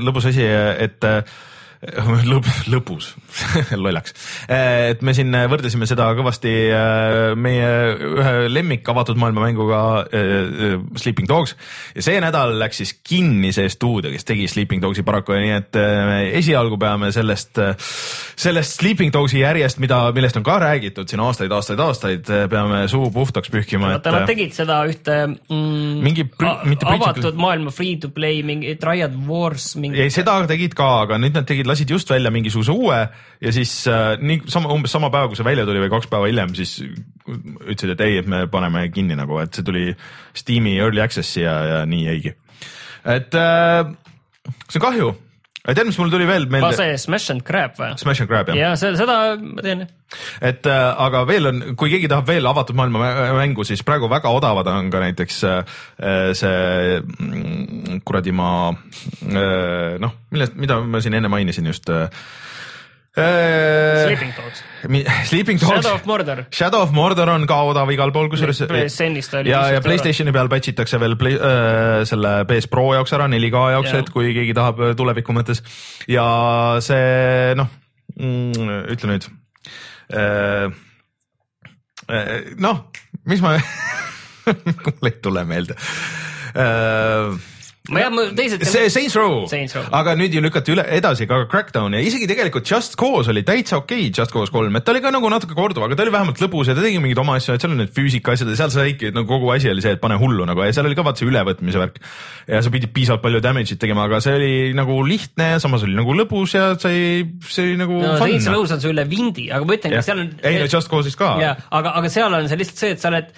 Speaker 1: lõbus asi, et lõb, lõbus lollaks. et me siin võrdlesime seda kõvasti äh, meie ühe lemmik avatud maailma mänguga äh, Sleeping Dogs ja see nädal läks siis kinni see stuudio, kes tegi Sleeping Dogsi paraku, nii et äh, esialgu peame sellest, sellest Sleeping Dogsi järjest, mida, millest on ka räägitud siin aastaid, aastaid, aastaid, peame suu puhtaks pühkima.
Speaker 2: vaata, nad tegid seda ühte mm, mingi avatud maailma free to play, mingi Triad Wars mingi.
Speaker 1: ei, seda tegid ka, aga nüüd nad tegid lasid just välja mingisuguse uue ja siis äh, nii sama, umbes sama päeva, kui see välja tuli või kaks päeva hiljem, siis ütlesid, et ei, et me paneme kinni nagu, et see tuli Steam'i early access'i ja, ja nii jäigi. et äh, see on kahju tead, mis mul tuli veel meelde?
Speaker 2: see Smash and Grab või?
Speaker 1: Smash and Grab jah.
Speaker 2: ja see, seda ma teen jah.
Speaker 1: et äh, aga veel on, kui keegi tahab veel avatud maailma mängu, siis praegu väga odavad on ka näiteks äh, see mm, kuradi ma äh, noh, millest, mida ma siin enne mainisin just äh,
Speaker 2: Sleeping Dogs.
Speaker 1: Sleeping Dogs.
Speaker 2: Shadow of Mordor.
Speaker 1: Shadow of Mordor on ka odav igal pool, kusjuures. ja, ja Playstationi peal patch itakse veel play, äh, selle PS Pro jaoks ära, 4K jaoks, et kui keegi tahab äh, tuleviku mõttes. ja see noh mm,, ütle nüüd äh,. äh noh, mis ma mul ei tule meelde äh,
Speaker 2: ma jah, teised.
Speaker 1: see Saints Row
Speaker 2: Saints Row.,
Speaker 1: aga nüüd ju lükati üle edasi ka Crackdown ja isegi tegelikult Just Cause oli täitsa okei okay,, Just Cause kolm, et ta oli ka nagu natuke korduv, aga ta oli vähemalt lõbus ja ta tegi mingeid oma asju, et seal on need füüsika asjad ja seal saigi nagu kogu asi oli see, et pane hullu nagu ja seal oli ka vaata see ülevõtmise värk. ja sa pidid piisavalt palju damage'it tegema, aga see oli nagu lihtne ja samas oli nagu lõbus ja sai, see oli nagu
Speaker 2: no
Speaker 1: fun.
Speaker 2: Saints Row's on see üle vindi, aga ma ütlengi, seal on.
Speaker 1: ei no Just Cause'is ka.
Speaker 2: aga, aga seal on see lihtsalt see, et sa oled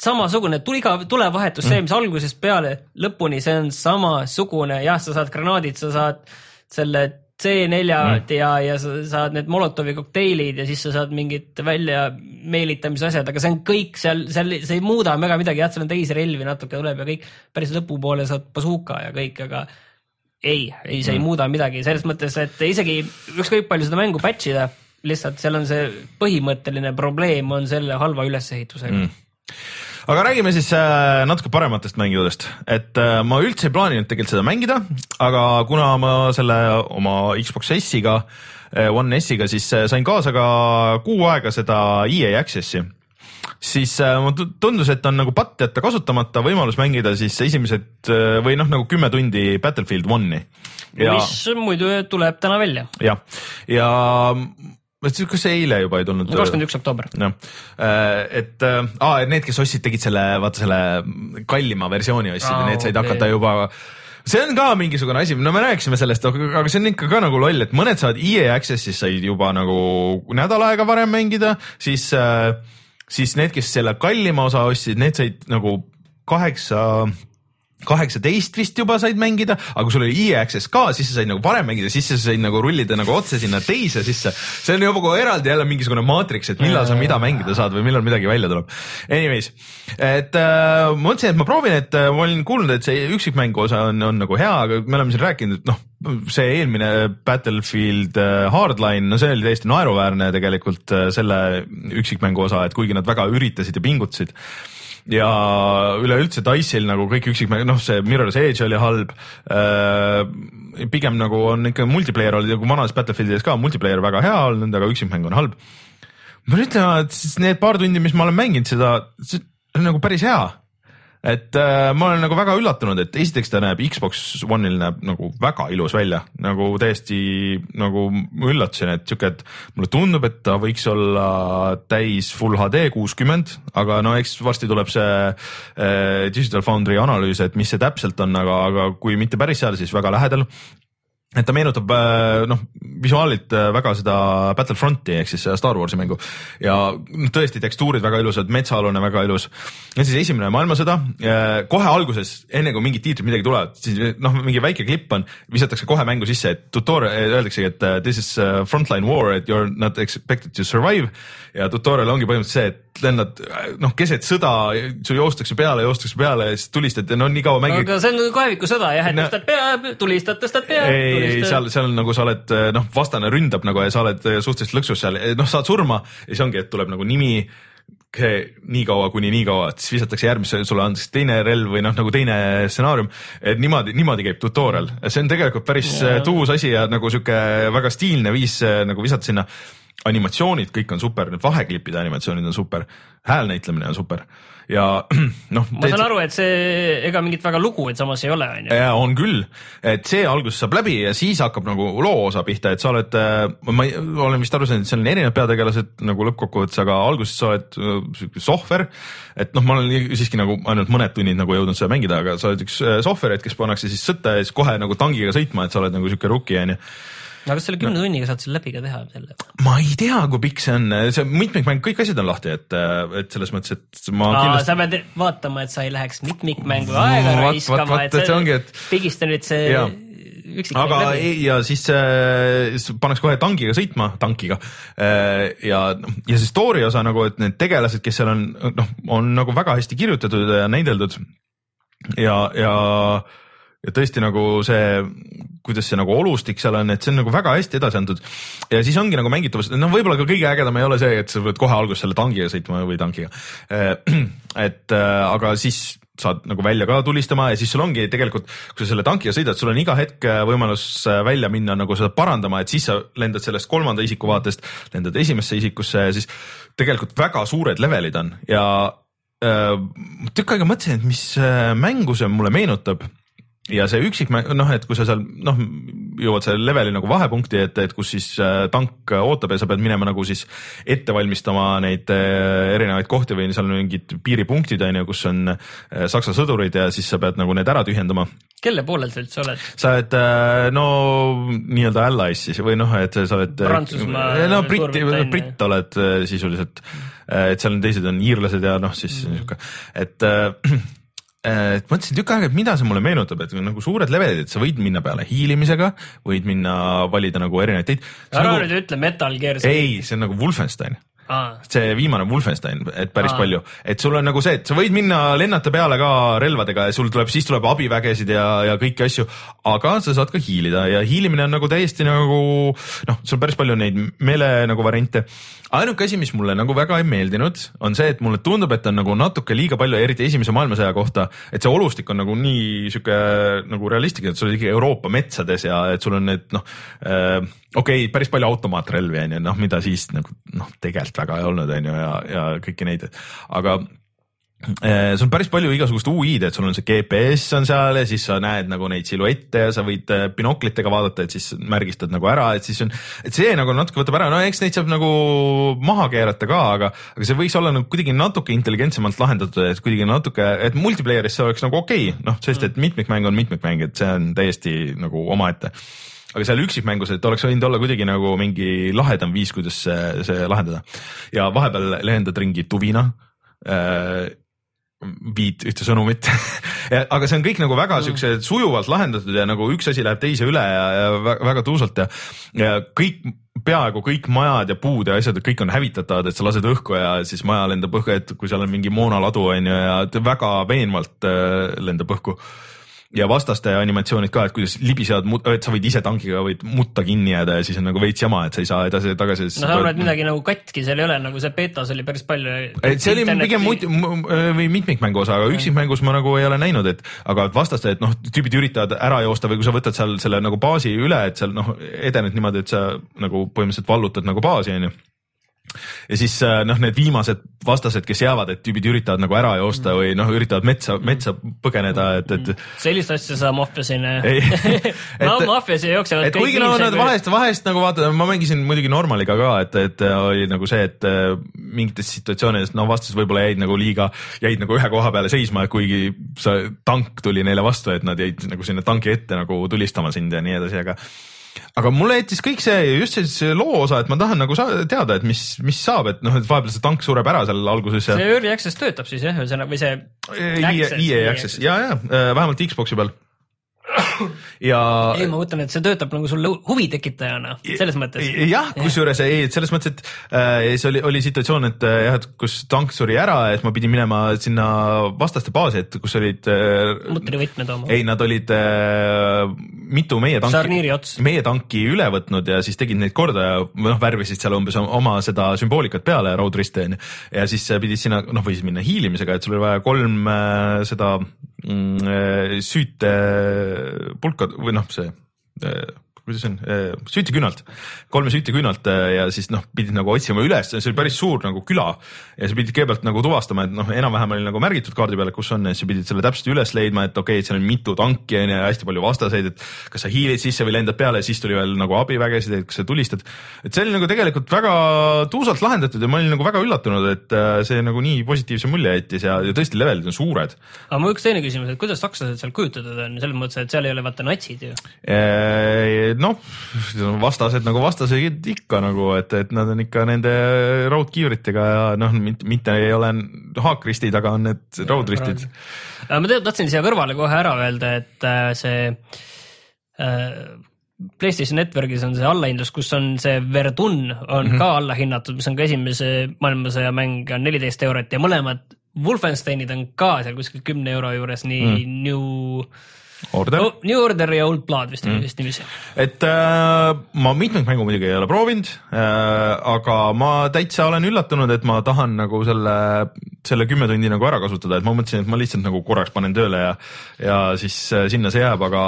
Speaker 2: samasugune, tuli iga tulevahetus, see, mis algusest peale lõpuni, see on samasugune, jah, sa saad granaadid, sa saad selle C4-d mm. ja, ja sa saad need Molotovi kokteilid ja siis sa saad mingid välja meelitamise asjad, aga see on kõik seal, seal, see ei muuda väga midagi, jah, seal on teisi relvi natuke tuleb ja kõik, päris lõpupoole saad bazooka ja kõik, aga ei, ei, see ei muuda midagi selles mõttes, et isegi ükskõik palju seda mängu patch ida, lihtsalt seal on see põhimõtteline probleem on selle halva ülesehitusega mm..
Speaker 1: Aga räägime siis äh, natuke parematest mängudest, et äh, ma üldse ei plaaninud tegelikult seda mängida, aga kuna ma selle oma Xbox S-iga, One S-iga, siis äh, sain kaasa ka kuu aega seda EA Access'i siis äh, tundus, et on nagu patt jätta kasutamata võimalus mängida siis esimesed äh, või noh, nagu kümme tundi Battlefield One'i. ja,
Speaker 2: mis muidu tuleb täna välja,
Speaker 1: jah, ja ütlesin, kas see eile juba ei tulnud?
Speaker 2: kakskümmend üks oktoober.
Speaker 1: jah, et äh, aa, need, kes ostsid, tegid selle, vaata selle kallima versiooni ostsid ja need said hakata juba see on ka mingisugune asi, no me rääkisime sellest, aga see on ikka ka nagu loll, et mõned saavad EA Access'is said juba nagu nädal aega varem mängida, siis, siis need, kes selle kallima osa ostsid, need said nagu kaheksa kaheksateist vist juba said mängida, aga kui sul oli EA Access ka, siis sa said nagu varem mängida, siis sa said nagu rullida nagu otse sinna teise sisse. see on juba kohe eraldi jälle mingisugune maatriks, et millal sa mida mängida saad või millal midagi välja tuleb. Anyways, et äh, ma mõtlesin, et ma proovin, et äh, ma olin kuulnud, et see üksikmängu osa on, on nagu hea, aga me oleme siin rääkinud, et noh, see eelmine Battlefield äh, Hardline, no see oli täiesti naeruväärne tegelikult äh, selle üksikmängu osa, et kuigi nad väga üritasid ja pingutasid ja üleüldse Dice'il nagu kõik üksikmäng, noh, see Mirror's Edge oli halb äh,. pigem nagu on ikka multiplayer oli nagu vanas Battlefieldides ka multiplayer väga hea olnud, aga üksikmäng on halb. ma pean ütlema, et siis need paar tundi, mis ma olen mänginud seda, see on nagu päris hea et äh, ma olen nagu väga üllatunud, et esiteks ta näeb Xbox One'il näeb nagu väga ilus välja, nagu täiesti nagu ma üllatasin, et sihuke, et mulle tundub, et ta võiks olla täis full HD kuuskümmend, aga no eks varsti tuleb see äh, Digital Foundry analüüs, et mis see täpselt on, aga, aga kui mitte päris seal, siis väga lähedal. Et ta meenutab äh, noh, visuaalilt äh, väga seda Battlefronti ehk siis seda Star Warsi mängu. Ja tõesti tekstuurid väga ilusad, metsaalune väga ilus. ja siis esimene maailmasõda, kohe alguses, enne kui mingid tiitrid midagi tulevad, siis noh, mingi väike klipp on, visatakse kohe mängu sisse, et tutorial, öeldaksegi, et this is frontline war, you are not expected to survive. Ja tutorial ongi põhimõtteliselt see, et lennad noh, keset sõda, su joostakse peale, joostakse peale ja siis tulistad ja no nii kaua mängid
Speaker 2: aga see on kaevikusõda jah, et
Speaker 1: No-
Speaker 2: tõstad pea, tulistad, tõstad pea.
Speaker 1: ei, seal, seal nagu sa oled noh, vastane ründab nagu ja sa oled suhteliselt lõksus seal, noh, saad surma ja siis ongi, et tuleb nagu nimi. nii kaua kuni nii kaua, et siis visatakse järgmisse, sulle antakse teine relv või noh, nagu teine stsenaarium. et niimoodi, niimoodi käib tutorial, see on tegelikult päris yeah. tuus asi ja nagu sihuke väga stiilne viis nagu visata sinna. Animatsioonid kõik on super, need vaheklipide animatsioonid on super, häälnäitlemine on super ja noh.
Speaker 2: ma saan aru, et see, ega mingit väga lugu, et samas ei ole, onju.
Speaker 1: ja on küll, et see alguses saab läbi ja siis hakkab nagu loo osa pihta, et sa oled, ma ei, olen vist aru saanud, et seal on erinevad peategelased nagu lõppkokkuvõttes, aga alguses sa oled äh, sihuke sohver. et noh, ma olen siiski nagu ainult mõned tunnid nagu jõudnud seda mängida, aga sa oled üks äh, sohver, et kes pannakse siis sõtta ja siis kohe nagu tangiga sõitma, et sa oled nagu sihuke rookie onju.
Speaker 2: Aga selle kümne tunniga saad selle läbi ka teha selle?
Speaker 1: ma ei tea, kui pikk see on, see mitmikmäng, kõik asjad on lahti, et, et selles mõttes, et ma kindlasti
Speaker 2: sa pead vaatama, et sa ei läheks mitmikmängu aega raiskama, et
Speaker 1: et ongi, et-
Speaker 2: pigista nüüd see üksikmäng
Speaker 1: aga
Speaker 2: läbi.
Speaker 1: ja siis äh, pannakse kohe tankiga sõitma, tankiga. Äh, ja, ja see story osa nagu, et need tegelased, kes seal on, noh, on nagu väga hästi kirjutatud ja näideldud. Ja, ja, ja tõesti nagu see, kuidas see nagu olustik seal on, et see on nagu väga hästi edasi antud. Ja siis ongi nagu mängitavus, noh, võib-olla ka kõige ägedam ei ole see, et sa pead kohe alguses selle tangiga sõitma või tankiga. et äh, aga siis saad nagu välja ka tulistama ja siis sul ongi tegelikult, kui sa selle tankiga sõidad, sul on iga hetk äh, võimalus äh, välja minna nagu seda parandama, et siis sa lendad sellest kolmanda isiku vaatest, lendad esimesse isikusse ja siis tegelikult väga suured levelid on. Ja äh, tükk aega mõtlesin, et mis äh, mängu see mulle meenutab ja see üksikmäng, noh, et kui sa seal noh, jõuad selle leveli nagu vahepunkti, et, et kus siis äh, tank ootab ja sa pead minema nagu siis ette valmistama neid äh, erinevaid kohti või seal mingid piiripunktid on ju, kus on äh, saksa sõdurid ja siis sa pead nagu need ära tühjendama
Speaker 2: kelle poolel sa üldse oled?
Speaker 1: sa oled no nii-öelda allies siis või noh, et sa oled.
Speaker 2: Prantsusmaa.
Speaker 1: no britt, britt oled sisuliselt, et seal on teised on iirlased ja noh, siis mm. sihuke, et et mõtlesin tükk aega, et mida see mulle meenutab, et nagu suured levelid, et sa võid minna peale hiilimisega, võid minna valida nagu erinevaid teid.
Speaker 2: ära
Speaker 1: nagu,
Speaker 2: nüüd ütle Metal Gear.
Speaker 1: ei, see on nagu Wolfenstein see viimane Wolfenstein, et päris Aa. palju, et sul on nagu see, et sa võid minna lennata peale ka relvadega ja sul tuleb, siis tuleb abivägesid ja, ja kõiki asju, aga sa saad ka hiilida ja hiilimine on nagu täiesti nagu noh, sul päris palju neid meele nagu variante. Ainuke asi, mis mulle nagu väga ei meeldinud, on see, et mulle tundub, et on nagu natuke liiga palju, eriti esimese maailmasõja kohta, et see olustik on nagu nii sihuke nagu realistlik, et sul on ikkagi Euroopa metsades ja et sul on need noh äh,, okei okay,, päris palju automaatrelvi on ju, noh, mida siis nagu noh, tegelikult väga ei olnud, on ju, ja, ja kõiki neid, aga Äh, sul on päris palju igasugust UI-d, et sul on see GPS on seal ja siis sa näed nagu neid siluette ja sa võid äh, binoklitega vaadata, et siis märgistad nagu ära, et siis on, et see nagu natuke võtab ära, no eks neid saab nagu maha keerata ka, aga, aga see võiks olla nagu kuidagi natuke intelligentsemalt lahendatud, et kuidagi natuke, et multiplayer'is see oleks nagu okei. Okay,, noh, sest et mitmikmäng on mitmikmäng, et see on täiesti nagu omaette aga seal üksikmängus, et oleks võinud olla kuidagi nagu mingi lahedam viis, kuidas see, see lahendada. Ja vahepeal lendad ringi tuvina äh, viid ühte sõnumit. Aga see on kõik nagu väga mm. siukse sujuvalt lahendatud ja nagu üks asi läheb teise üle ja, ja väga, tuusalt ja, ja kõik peaaegu kõik majad ja puud ja asjad, kõik on hävitatavad, et sa lased õhku ja siis maja lendab õhku, et kui seal on mingi moonaladu on ju ja väga veenvalt äh, lendab õhku ja vastaste animatsioonid ka, et kuidas libisevad, et sa võid ise tankiga võid mutta kinni jääda ja siis on nagu veits jama, et sa ei saa edasi-tagasi.
Speaker 2: no sa arvad, et midagi nagu katki seal ei ole, nagu see betas oli päris palju.
Speaker 1: et see oli pigem mut- või mitmikmängu osa, aga üksikmängus ma nagu ei ole näinud, et aga vastaste, et noh, tüübid üritavad ära joosta või kui sa võtad seal selle nagu baasi üle, et seal noh, edened niimoodi, et sa nagu põhimõtteliselt vallutad nagu baasi onju ja siis äh, noh, need viimased vastased, kes jäävad, et tüübid üritavad nagu ära joosta või noh, üritavad metsa, metsa põgeneda, et, et.
Speaker 2: sellist asja sa maffias ei näe. no maffias jooksevad
Speaker 1: kõik. kuigi no nad vahest, vahest nagu vaata, ma mängisin muidugi normaliga ka, et, et oli nagu see, et äh, mingites situatsioonides no vastased võib-olla jäid nagu liiga, jäid nagu ühe koha peale seisma, kuigi see tank tuli neile vastu, et nad jäid nagu sinna tanki ette nagu tulistama sind ja nii edasi, aga aga mulle jättis kõik see just see loo osa, et ma tahan nagu teada, et mis, mis saab, et noh, et vahepeal see tank sureb ära seal alguses.
Speaker 2: see early access töötab siis jah, ühesõnaga või see.
Speaker 1: EA access ja, ja äh, vähemalt Xbox'i peal ja.
Speaker 2: ei, ma mõtlen, et see töötab nagu sulle huvi tekitajana, selles mõttes.
Speaker 1: jah, kusjuures ei, selles mõttes, et äh, see oli, oli situatsioon, et äh, jah, et kus tank suri ära, et ma pidin minema sinna vastaste baasi, et kus olid äh,.
Speaker 2: mutrivõtmed oma.
Speaker 1: ei, nad olid äh, mitu meie tanki, meie tanki üle võtnud ja siis tegid neid korda ja noh, värvisid seal umbes oma seda sümboolikat peale, raudristi onju. ja siis pidid sinna, noh, võisid minna hiilimisega, et sul oli vaja kolm äh, seda äh, süüte pulka või noh, see kuidas see on, äh, süütiküünalt, kolme süütiküünalt äh, ja siis noh, pidid nagu otsima üles, see oli päris suur nagu küla ja sa pidid kõigepealt nagu tuvastama, et noh, enam-vähem oli nagu märgitud kaardi peal, et kus on ja siis sa pidid selle täpselt üles leidma, et okei okay,, et seal on mitu tanki on ju ja hästi palju vastaseid, et kas sa hiilid sisse või lendad peale ja siis tuli veel nagu abivägesid, et kas sa tulistad. et see oli nagu tegelikult väga tuusalt lahendatud ja ma olin nagu väga üllatunud, et äh, see nagu nii positiivse mulje jättis ja, ja tõesti levelid on suured.
Speaker 2: aga mul üks teine küsimus, et kuidas sakslased seal kujutatud on, selles mõttes, et seal ei ole vaata natsid ju
Speaker 1: noh, vastased nagu vastased ikka nagu, et, et nad on ikka nende raudkiivritega ja noh, mitte ei ole haakristid, aga on need raudristid.
Speaker 2: ma tahtsin siia kõrvale kohe ära öelda, et äh, see äh, PlayStation Networkis on see allahindlus, kus on see Verdun on mm -hmm. ka allahinnatud, mis on ka esimese maailmasõja mäng, on neliteist eurot ja mõlemad Wolfensteinid on ka seal kuskil kümne euro juures, nii mm. New
Speaker 1: Order
Speaker 2: oh,. New Order ja Old Blood vist mm. vist niiviisi.
Speaker 1: et äh, ma mitmeid mängu muidugi ei ole proovinud äh,, aga ma täitsa olen üllatunud, et ma tahan nagu selle, selle kümme tundi nagu ära kasutada, et ma mõtlesin, et ma lihtsalt nagu korraks panen tööle ja, ja siis äh, sinna see jääb, aga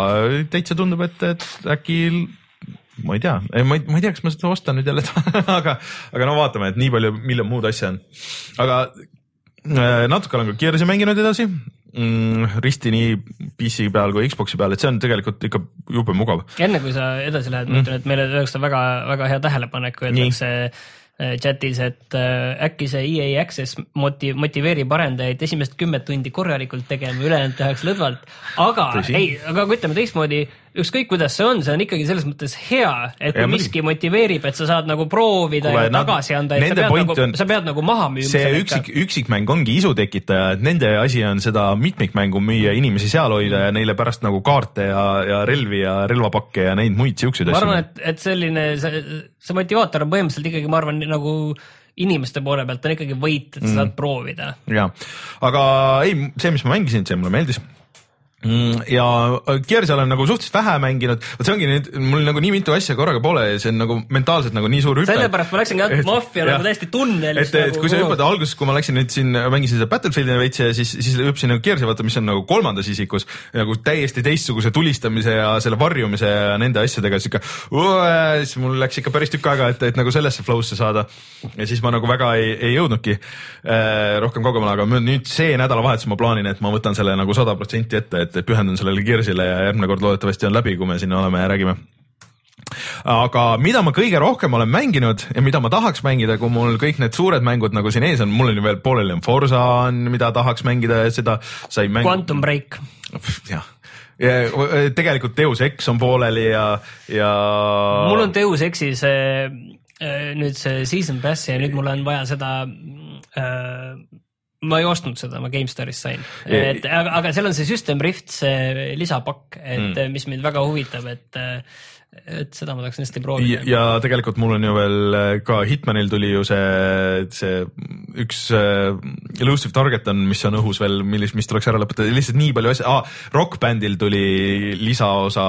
Speaker 1: täitsa tundub, et, et äkki ma ei tea, ma ei, ma ei tea, kas ma seda ostan nüüd jälle aga, aga no vaatame, et nii palju, miljon muud asja on. aga natuke olen ka Gears'i mänginud edasi mm, risti nii PC peal kui Xbox'i peal, et see on tegelikult ikka jube mugav.
Speaker 2: enne kui sa edasi lähed mm., ma ütlen, et meile öeldakse väga-väga hea tähelepanek, öeldakse äh, chatis, et äh, äkki see EA Access moti-, motiveerib arendajaid esimest kümmet tundi korralikult tegema, ülejäänud tehakse lõdvalt. aga Tõsi. ei, aga kui ütleme teistmoodi ükskõik kuidas see on, see on ikkagi selles mõttes hea, et ja, miski motiveerib, et sa saad nagu proovida Kule, ja tagasi anda, et sa pead, nagu, on, sa pead nagu maha müüma.
Speaker 1: see üksik, üksikmäng ongi isu tekitaja, et nende asi on seda mitmikmängu müüa, inimesi seal hoida ja neile pärast nagu kaarte ja, ja relvi ja relvapakke ja neid muid siukseid
Speaker 2: asju. ma arvan, et, et selline, see, see motivaator on põhimõtteliselt ikkagi, ma arvan, nagu inimeste poole pealt on ikkagi võit, et sa mm. saad proovida.
Speaker 1: ja, aga ei, see, mis ma mängisin, see mulle meeldis ja äh, Gears'i olen nagu suhteliselt vähe mänginud, vot see ongi nüüd, mul nagu nii mitu asja korraga pole ja see on nagu mentaalselt nagu nii suur hüpe.
Speaker 2: sellepärast ma läksingi ainult Mafia nagu täiesti tunnelis.
Speaker 1: et, et nagu, kui sa hüppad alguses, kui ma läksin nüüd siin, mängisin seda Battlefieldi veits ja siis, siis hüppasin nagu Gears'i vaata, mis on nagu kolmandas isikus nagu täiesti teistsuguse tulistamise ja selle varjumise ja nende asjadega sihuke, siis mul läks ikka päris tükk aega, et, et nagu sellesse flow'sse saada. ja siis ma nagu väga ei, ei jõudnudki äh, rohkem kaugemale, aga nüüd see nädalavahetus ma plaanin, et ma võtan selle nagu sada protsenti ette, et et pühendun sellele Gearsile ja järgmine kord loodetavasti on läbi, kui me siin oleme ja räägime aga mida ma kõige rohkem olen mänginud ja mida ma tahaks mängida, kui mul kõik need suured mängud nagu siin ees on, mul on ju veel pooleli on Forsa on, mida tahaks mängida ja seda sai mäng-.
Speaker 2: Quantum Break.
Speaker 1: jah ja tegelikult Deus Ex on pooleli ja, ja.
Speaker 2: mul on Deus Exi see nüüd see season pass ja nüüd mul on vaja seda äh, ma ei ostnud seda, ma GameStarist sain, et aga, aga seal on see System Rift, see lisapakk, et mm. mis mind väga huvitab, et et seda ma tahaks hästi proovida.
Speaker 1: ja tegelikult mul on ju veel äh, ka Hitmanil tuli ju see, see üks uh, elusive target on, mis on õhus veel, millist, mis tuleks ära lõpetada, lihtsalt nii palju asju ah,, Rock Bandil tuli lisaosa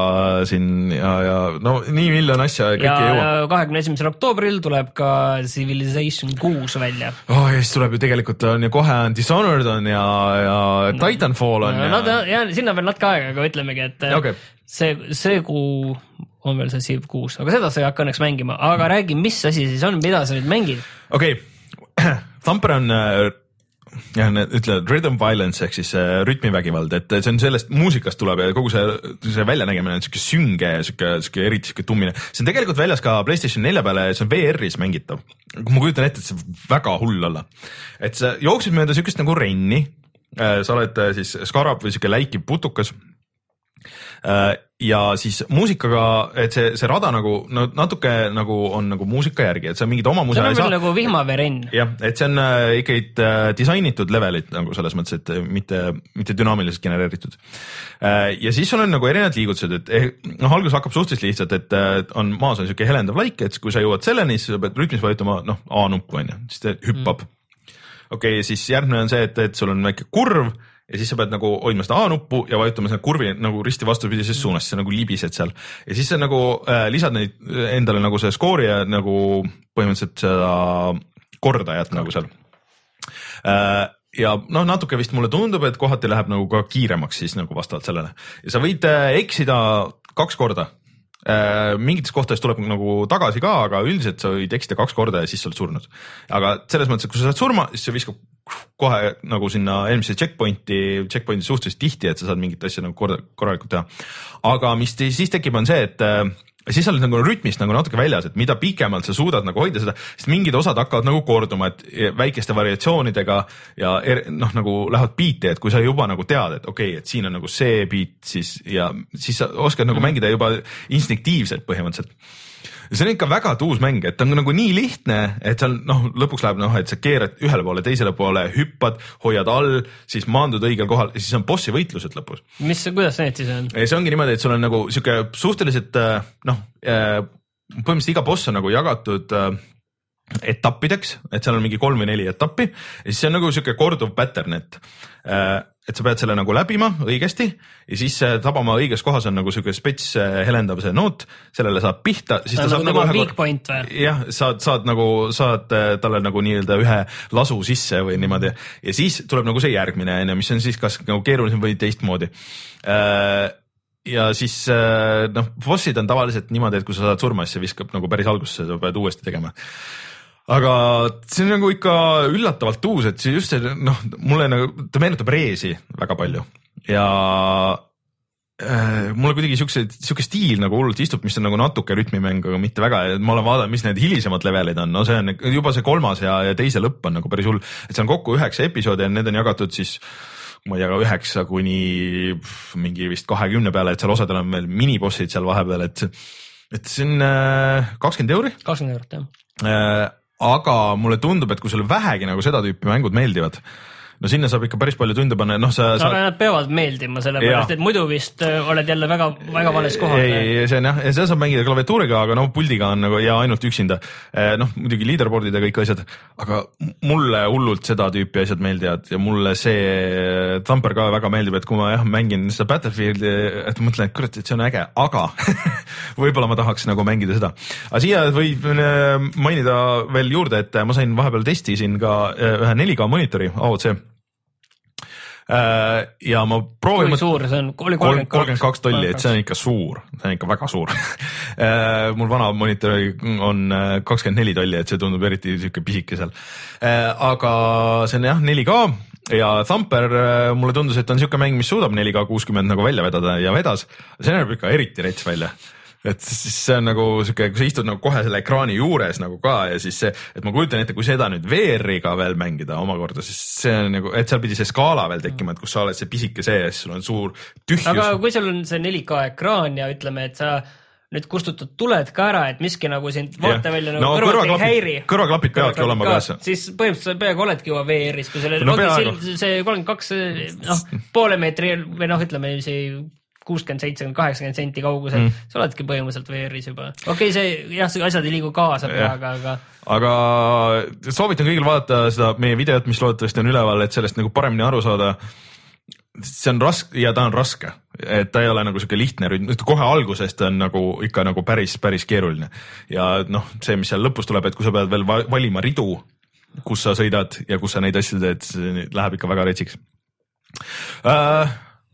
Speaker 1: siin ja, ja no nii miljon asja.
Speaker 2: ja kahekümne esimesel oktoobril tuleb ka Civilization kuus välja.
Speaker 1: oh ja siis tuleb ju tegelikult on ju kohe on Dishonored on ja, ja no, Titanfall on no,
Speaker 2: ja. Nad ja sinna veel natuke aega, aga ütlemegi, et okay. see, see kuu on veel see Civ kuus, aga seda sa ei hakka õnneks mängima, aga räägi, mis asi siis on, mida sa nüüd mängid?
Speaker 1: okei okay., Thumper on äh, jah, ütle rhythm violence ehk siis äh, rütmivägivald, et see on sellest muusikast tuleb ja kogu see, see väljanägemine on sihuke sünge ja sihuke, sihuke eriti sihuke tummine. see on tegelikult väljas ka Playstation nelja peale ja see on VR-is mängitav. ma kujutan ette, et see võib väga hull olla. et sa jooksed mööda sihukest nagu renni, äh, sa oled siis skarab või sihuke läikiv putukas ja siis muusikaga, et see, see rada nagu no natuke nagu on nagu muusika järgi, et sa mingit oma muusika
Speaker 2: ei saa. nagu vihmaverenn.
Speaker 1: jah, et see on äh, ikkagi äh, disainitud levelid nagu selles mõttes, et mitte, mitte dünaamiliselt genereeritud. ja siis sul on nagu erinevad liigutused, et eh, noh, algus hakkab suhteliselt lihtsalt, et on maas on siuke helendav laik, et kui sa jõuad selleni, siis sa pead rütmis vajutama noh, A nuppu on ju, siis ta hüppab mm.. okei okay,, siis järgmine on see, et, et sul on väike kurv ja siis sa pead nagu hoidma seda A-nuppu ja vajutama selle kurvi nagu risti vastupidises suunas, sa nagu libised seal. ja siis sa nagu äh, lisad neid endale nagu see skoori ja nagu põhimõtteliselt seda kordajat nagu seal äh, ja noh, natuke vist mulle tundub, et kohati läheb nagu ka kiiremaks siis nagu vastavalt sellele ja sa võid äh, eksida kaks korda äh,. Mingites kohtades tuleb nagu tagasi ka, aga üldiselt sa võid eksida kaks korda ja siis sa oled surnud. aga selles mõttes, et kui sa saad surma, siis see viskab kohe nagu sinna eelmisse checkpoint'i, checkpoint'i suhteliselt tihti, et sa saad mingit asja nagu korda, korralikult teha. aga mis te, siis tekib, on see, et äh, siis sa oled nagu rütmist nagu natuke väljas, et mida pikemalt sa suudad nagu hoida seda, sest mingid osad hakkavad nagu korduma, et väikeste variatsioonidega ja er, noh, nagu lähevad biiti, et kui sa juba nagu tead, et okei okay,, et siin on nagu see beat, siis ja siis sa oskad nagu mm -hmm. mängida juba instinktiivselt põhimõtteliselt ja see on ikka väga tuus mäng, et ta on nagu nii lihtne, et seal noh, lõpuks läheb noh, et sa keerad ühele poole, teisele poole, hüppad, hoiad all, siis maandud õigel kohal ja siis on bossi võitlused lõpus.
Speaker 2: mis, kuidas need siis on?
Speaker 1: see ongi niimoodi, et sul on nagu sihuke suhteliselt äh, noh, äh, põhimõtteliselt iga boss on nagu jagatud äh, etappideks, et seal on mingi kolm või neli etappi ja siis see on nagu sihuke korduv pattern, et et sa pead selle nagu läbima õigesti ja siis tabama õiges kohas on nagu sihuke spets helendav see noot, sellele saab pihta.
Speaker 2: ta on nagu tema nagu weak point
Speaker 1: või? jah, saad, saad nagu, saad äh, talle nagu nii-öelda ühe lasu sisse või niimoodi ja siis tuleb nagu see järgmine on ju, mis on siis kas nagu keerulisem või teistmoodi äh, ja siis äh, noh, bossid on tavaliselt niimoodi, et kui sa saad surma, siis see viskab nagu päris algusesse, sa pead uuesti tegema aga see on nagu ikka üllatavalt uus, et see just see noh, mulle nagu, ta meenutab Reesi väga palju. Ja äh, mulle kuidagi siukse, siuke stiil nagu hullult istub, mis on nagu natuke rütmimäng, aga mitte väga. Ma olen vaadanud, mis need hilisemad levelid on, no see on juba see kolmas ja, ja teise lõpp on nagu päris hull, et see on kokku üheksa episoodi ja need on jagatud siis ma ei tea, üheksa kuni mingi vist kahekümne peale, et seal osadel on veel minibossid seal vahepeal, et et see on äh, kakskümmend euri?
Speaker 2: Kakskümmend eurot jah.
Speaker 1: Aga mulle tundub, et kui sulle vähegi nagu seda tüüpi mängud meeldivad, no sinna saab ikka päris palju tunde panna, noh sa, sa.
Speaker 2: aga nad peavad meeldima, sellepärast et muidu vist äh, oled jälle väga, väga vales kohas.
Speaker 1: ei, see on jah, seda saab mängida klaviatuuriga, aga noh, puldiga on nagu ja ainult üksinda. noh, muidugi leaderboard'id ja kõik asjad, aga mulle hullult seda tüüpi asjad meeldivad ja mulle see Thumper ka väga meeldib, et kui ma jah mängin seda Battlefieldi, et mõtlen, et kurat, et see on äge, aga võib-olla ma tahaks nagu mängida seda. aga siia võib äh, mainida veel juurde, et ma sain vahepeal testisin ka äh, ühe 4K monitori AOC Äh, ja ma proovin.
Speaker 2: kui suur see on? oli
Speaker 1: kolmkümmend kaks tolli, et see on ikka suur, see on ikka väga suur äh, mul vana monitor on äh, kakskümmend neli tolli, et see tundub eriti sihuke pisike seal. aga see on jah 4K ja Thumper mulle tundus, et on sihuke mäng, mis suudab 4K kuuskümmend nagu välja vedada ja vedas. see näeb ikka eriti rets välja et siis see on nagu sihuke, kui sa istud nagu kohe selle ekraani juures nagu ka ja siis see, et ma kujutan ette, kui seda nüüd VR-iga veel mängida omakorda, siis see on nagu, et seal pidi see skaala veel tekkima, et kus sa oled see pisike sees, sul on suur tühjus.
Speaker 2: aga kui sul on see 4K ekraan ja ütleme, et sa nüüd kustutad tuled ka ära, et miski nagu sind vaatevälja nagu no, kõrvalt ei häiri.
Speaker 1: kõrvaklapid peavadki olema kaasa.
Speaker 2: siis põhimõtteliselt sa peaaegu oledki juba VR-is, kui sellel no, see kolmkümmend kaks, noh poole meetri või noh, ütleme see kuuskümmend, seitsekümmend, kaheksakümmend senti kaugusel mm., sa oledki põhimõtteliselt VR-is juba. okei okay,, see jah, asjad ei liigu kaasa praegu, aga.
Speaker 1: aga soovitan kõigil vaadata seda meie videot, mis loodetavasti on üleval, et sellest nagu paremini aru saada. see on raske ja ta on raske, et ta ei ole nagu sihuke lihtne rütm, kohe algusest on nagu ikka nagu päris, päris keeruline. ja noh, see, mis seal lõpus tuleb, et kui sa pead veel valima ridu, kus sa sõidad ja kus sa neid asju teed, see läheb ikka väga retsiks uh,.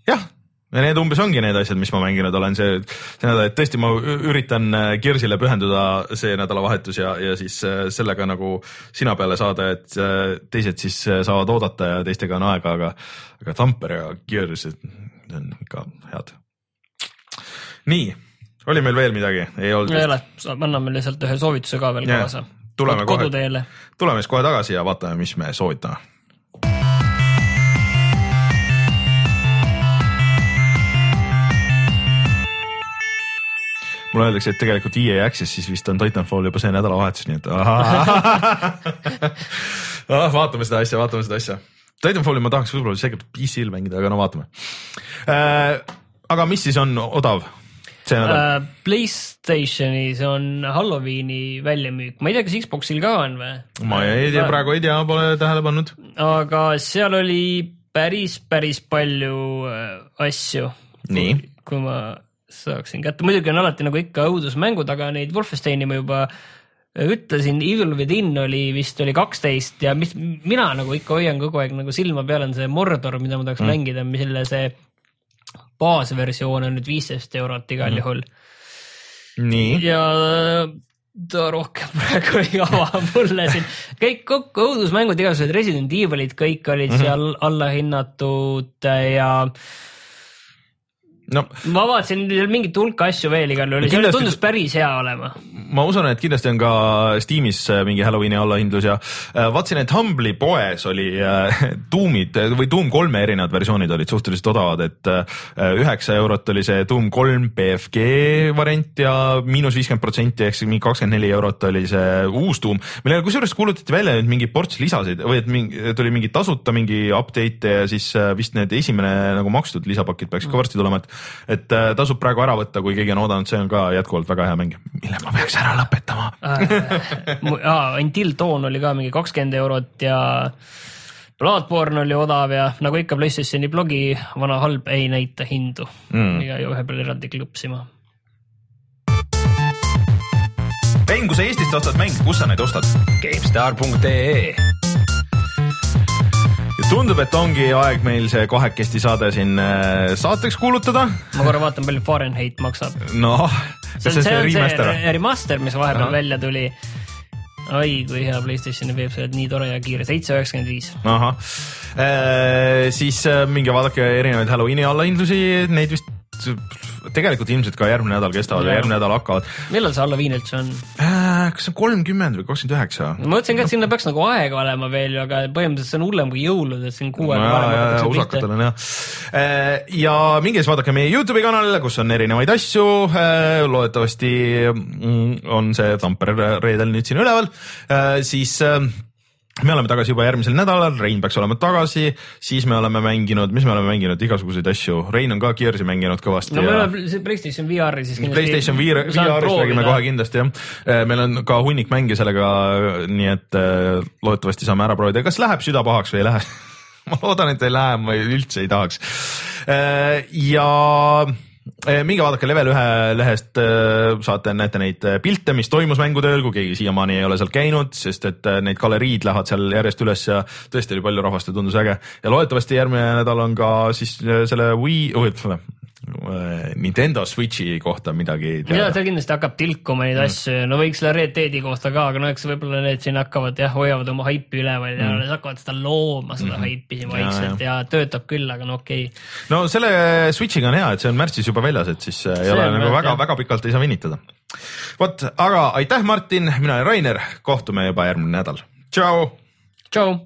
Speaker 1: jah ja need umbes ongi need asjad, mis ma mänginud olen, see, see nädal, et tõesti, ma üritan äh, Gearsile pühenduda see nädalavahetus ja, ja siis äh, sellega nagu sina peale saada, et äh, teised siis saavad oodata ja teistega on aega, aga, aga Thumper ja Gears, need on ikka head. nii, oli meil veel midagi?
Speaker 2: ei olnud? ei ole, anname lihtsalt ühe soovituse ka veel kaasa. tuleme kohe,
Speaker 1: tuleme siis kohe tagasi ja vaatame, mis me soovitame mulle öeldakse, et tegelikult EA Access'is vist on Titanfall juba see nädalavahetus, nii et ah, vaatame seda asja, vaatame seda asja. Titanfalli ma tahaks võib-olla seekord PC-l mängida, aga no vaatame äh,. aga mis siis on odav? see nädal uh,?
Speaker 2: Playstationis on Halloweeni väljamüük, ma ei tea, kas Xboxil ka on või?
Speaker 1: ma ei tea, praegu ei tea, pole tähele pannud.
Speaker 2: aga seal oli päris, päris palju äh, asju.
Speaker 1: nii?
Speaker 2: kui ma saaksin kätte, muidugi on alati nagu ikka õudusmängud, aga neid Wolfensteini ma juba ütlesin, Evil Within oli vist oli kaksteist ja mis mina nagu ikka hoian kogu aeg nagu silma peal on see Mordor, mida ma tahaks mm. mängida, mille see baasversioon on nüüd viisteist eurot igal mm. juhul. ja ta rohkem praegu ei ava mulle siin, kõik kokku õudusmängud, igasugused Resident Evilid, kõik olid mm -hmm. seal allahinnatud ja äh, no ma vaatasin mingit hulka asju veel igal juhul, see tundus päris hea olema.
Speaker 1: ma usun, et kindlasti on ka Steamis äh, mingi Halloweeni allahindlus ja äh, vaatasin, et Humble'i poes oli äh, Doom'id või Doom kolme erinevad versioonid olid suhteliselt odavad, et üheksa eurot oli see Doom kolm BFG variant ja miinus viiskümmend protsenti ehk siis mingi kakskümmend neli eurot oli see uus Doom, millele kusjuures kuulutati välja nüüd mingi ports lisasid või et mingi, tuli mingi tasuta mingi update ja siis vist need esimene nagu makstud lisapakid peaks ka varsti tulema, et et äh, tasub praegu ära võtta, kui keegi on oodanud, see on ka jätkuvalt väga hea mäng, mille ma peaks ära lõpetama
Speaker 2: äh, Until Dawn oli ka mingi kakskümmend eurot ja Bloodborne oli odav ja nagu ikka PlayStationi blogi vana halb ei näita hindu mm. ja ühe peal eraldi klõpsima.
Speaker 1: Kui sa Eestist ostad mänge, kus sa neid ostad?
Speaker 3: GameStar.ee
Speaker 1: tundub, et ongi aeg meil see kahekesti saade siin äh, saateks kuulutada.
Speaker 2: ma korra vaatan, palju Fahrenheit maksab.
Speaker 1: noh,
Speaker 2: see on see, see remaster, remaster, mis vahepeal välja tuli. oi kui hea Playstationi veeb, see on nii tore ja kiire, seitse üheksakümmend viis.
Speaker 1: ahah, siis äh, minge vaadake erinevaid Halloweeni allahindlusi, neid vist tegelikult ilmselt ka järgmine nädal kestavad ja järgmine nädal hakkavad.
Speaker 2: millal see Halloween üldse on?
Speaker 1: Äh, kas see on kolmkümmend või kakskümmend üheksa?
Speaker 2: ma mõtlesin ka, et sinna peaks nagu aega olema veel ju, aga põhimõtteliselt see on hullem kui jõulud, et siin kuu aega
Speaker 1: no,
Speaker 2: varem
Speaker 1: hakatakse usakatel on jah. ja minge siis vaadake meie Youtube'i kanalile, kus on erinevaid asju. loodetavasti mm, on see Tampere reedel nüüd siin üleval, siis me oleme tagasi juba järgmisel nädalal, Rein peaks olema tagasi, siis me oleme mänginud, mis me oleme mänginud, igasuguseid asju, Rein on ka Gears'i mänginud kõvasti.
Speaker 2: no me oleme ja... PlayStation VR-i siis.
Speaker 1: PlayStation VR, VR-ist räägime kohe kindlasti jah. Äh, meil on ka hunnik mänge sellega, nii et äh, loodetavasti saame ära proovida, kas läheb süda pahaks või ei lähe ma loodan, et ei lähe, ma üldse ei tahaks. Äh, ja minge vaadake level ühe lehest, eh, saate, näete neid eh, pilte, mis toimus mängutööl, kui keegi siiamaani ei ole seal käinud, sest et neid galeriid lähevad seal järjest üles ja tõesti oli palju rahvast ja tundus äge. ja loodetavasti järgmine nädal on ka siis selle Wii, Nintendo Switchi kohta midagi
Speaker 2: teada? ja seal kindlasti hakkab tilkuma neid mm. asju, no võiks selle Red Deadi kohta ka, aga no eks võib-olla need siin hakkavad jah, hoiavad oma haipi üleval ja mm. hakkavad seda looma, seda mm. haipi siin vaikselt ja, ja. ja töötab küll, aga no okei okay..
Speaker 1: no selle Switchiga on hea, et see on märtsis juba väljas, et siis äh, ei see ole nagu väga-väga pikalt ei saa venitada. vot, aga aitäh, Martin, mina olen Rainer, kohtume juba järgmine nädal. tšau.
Speaker 2: tšau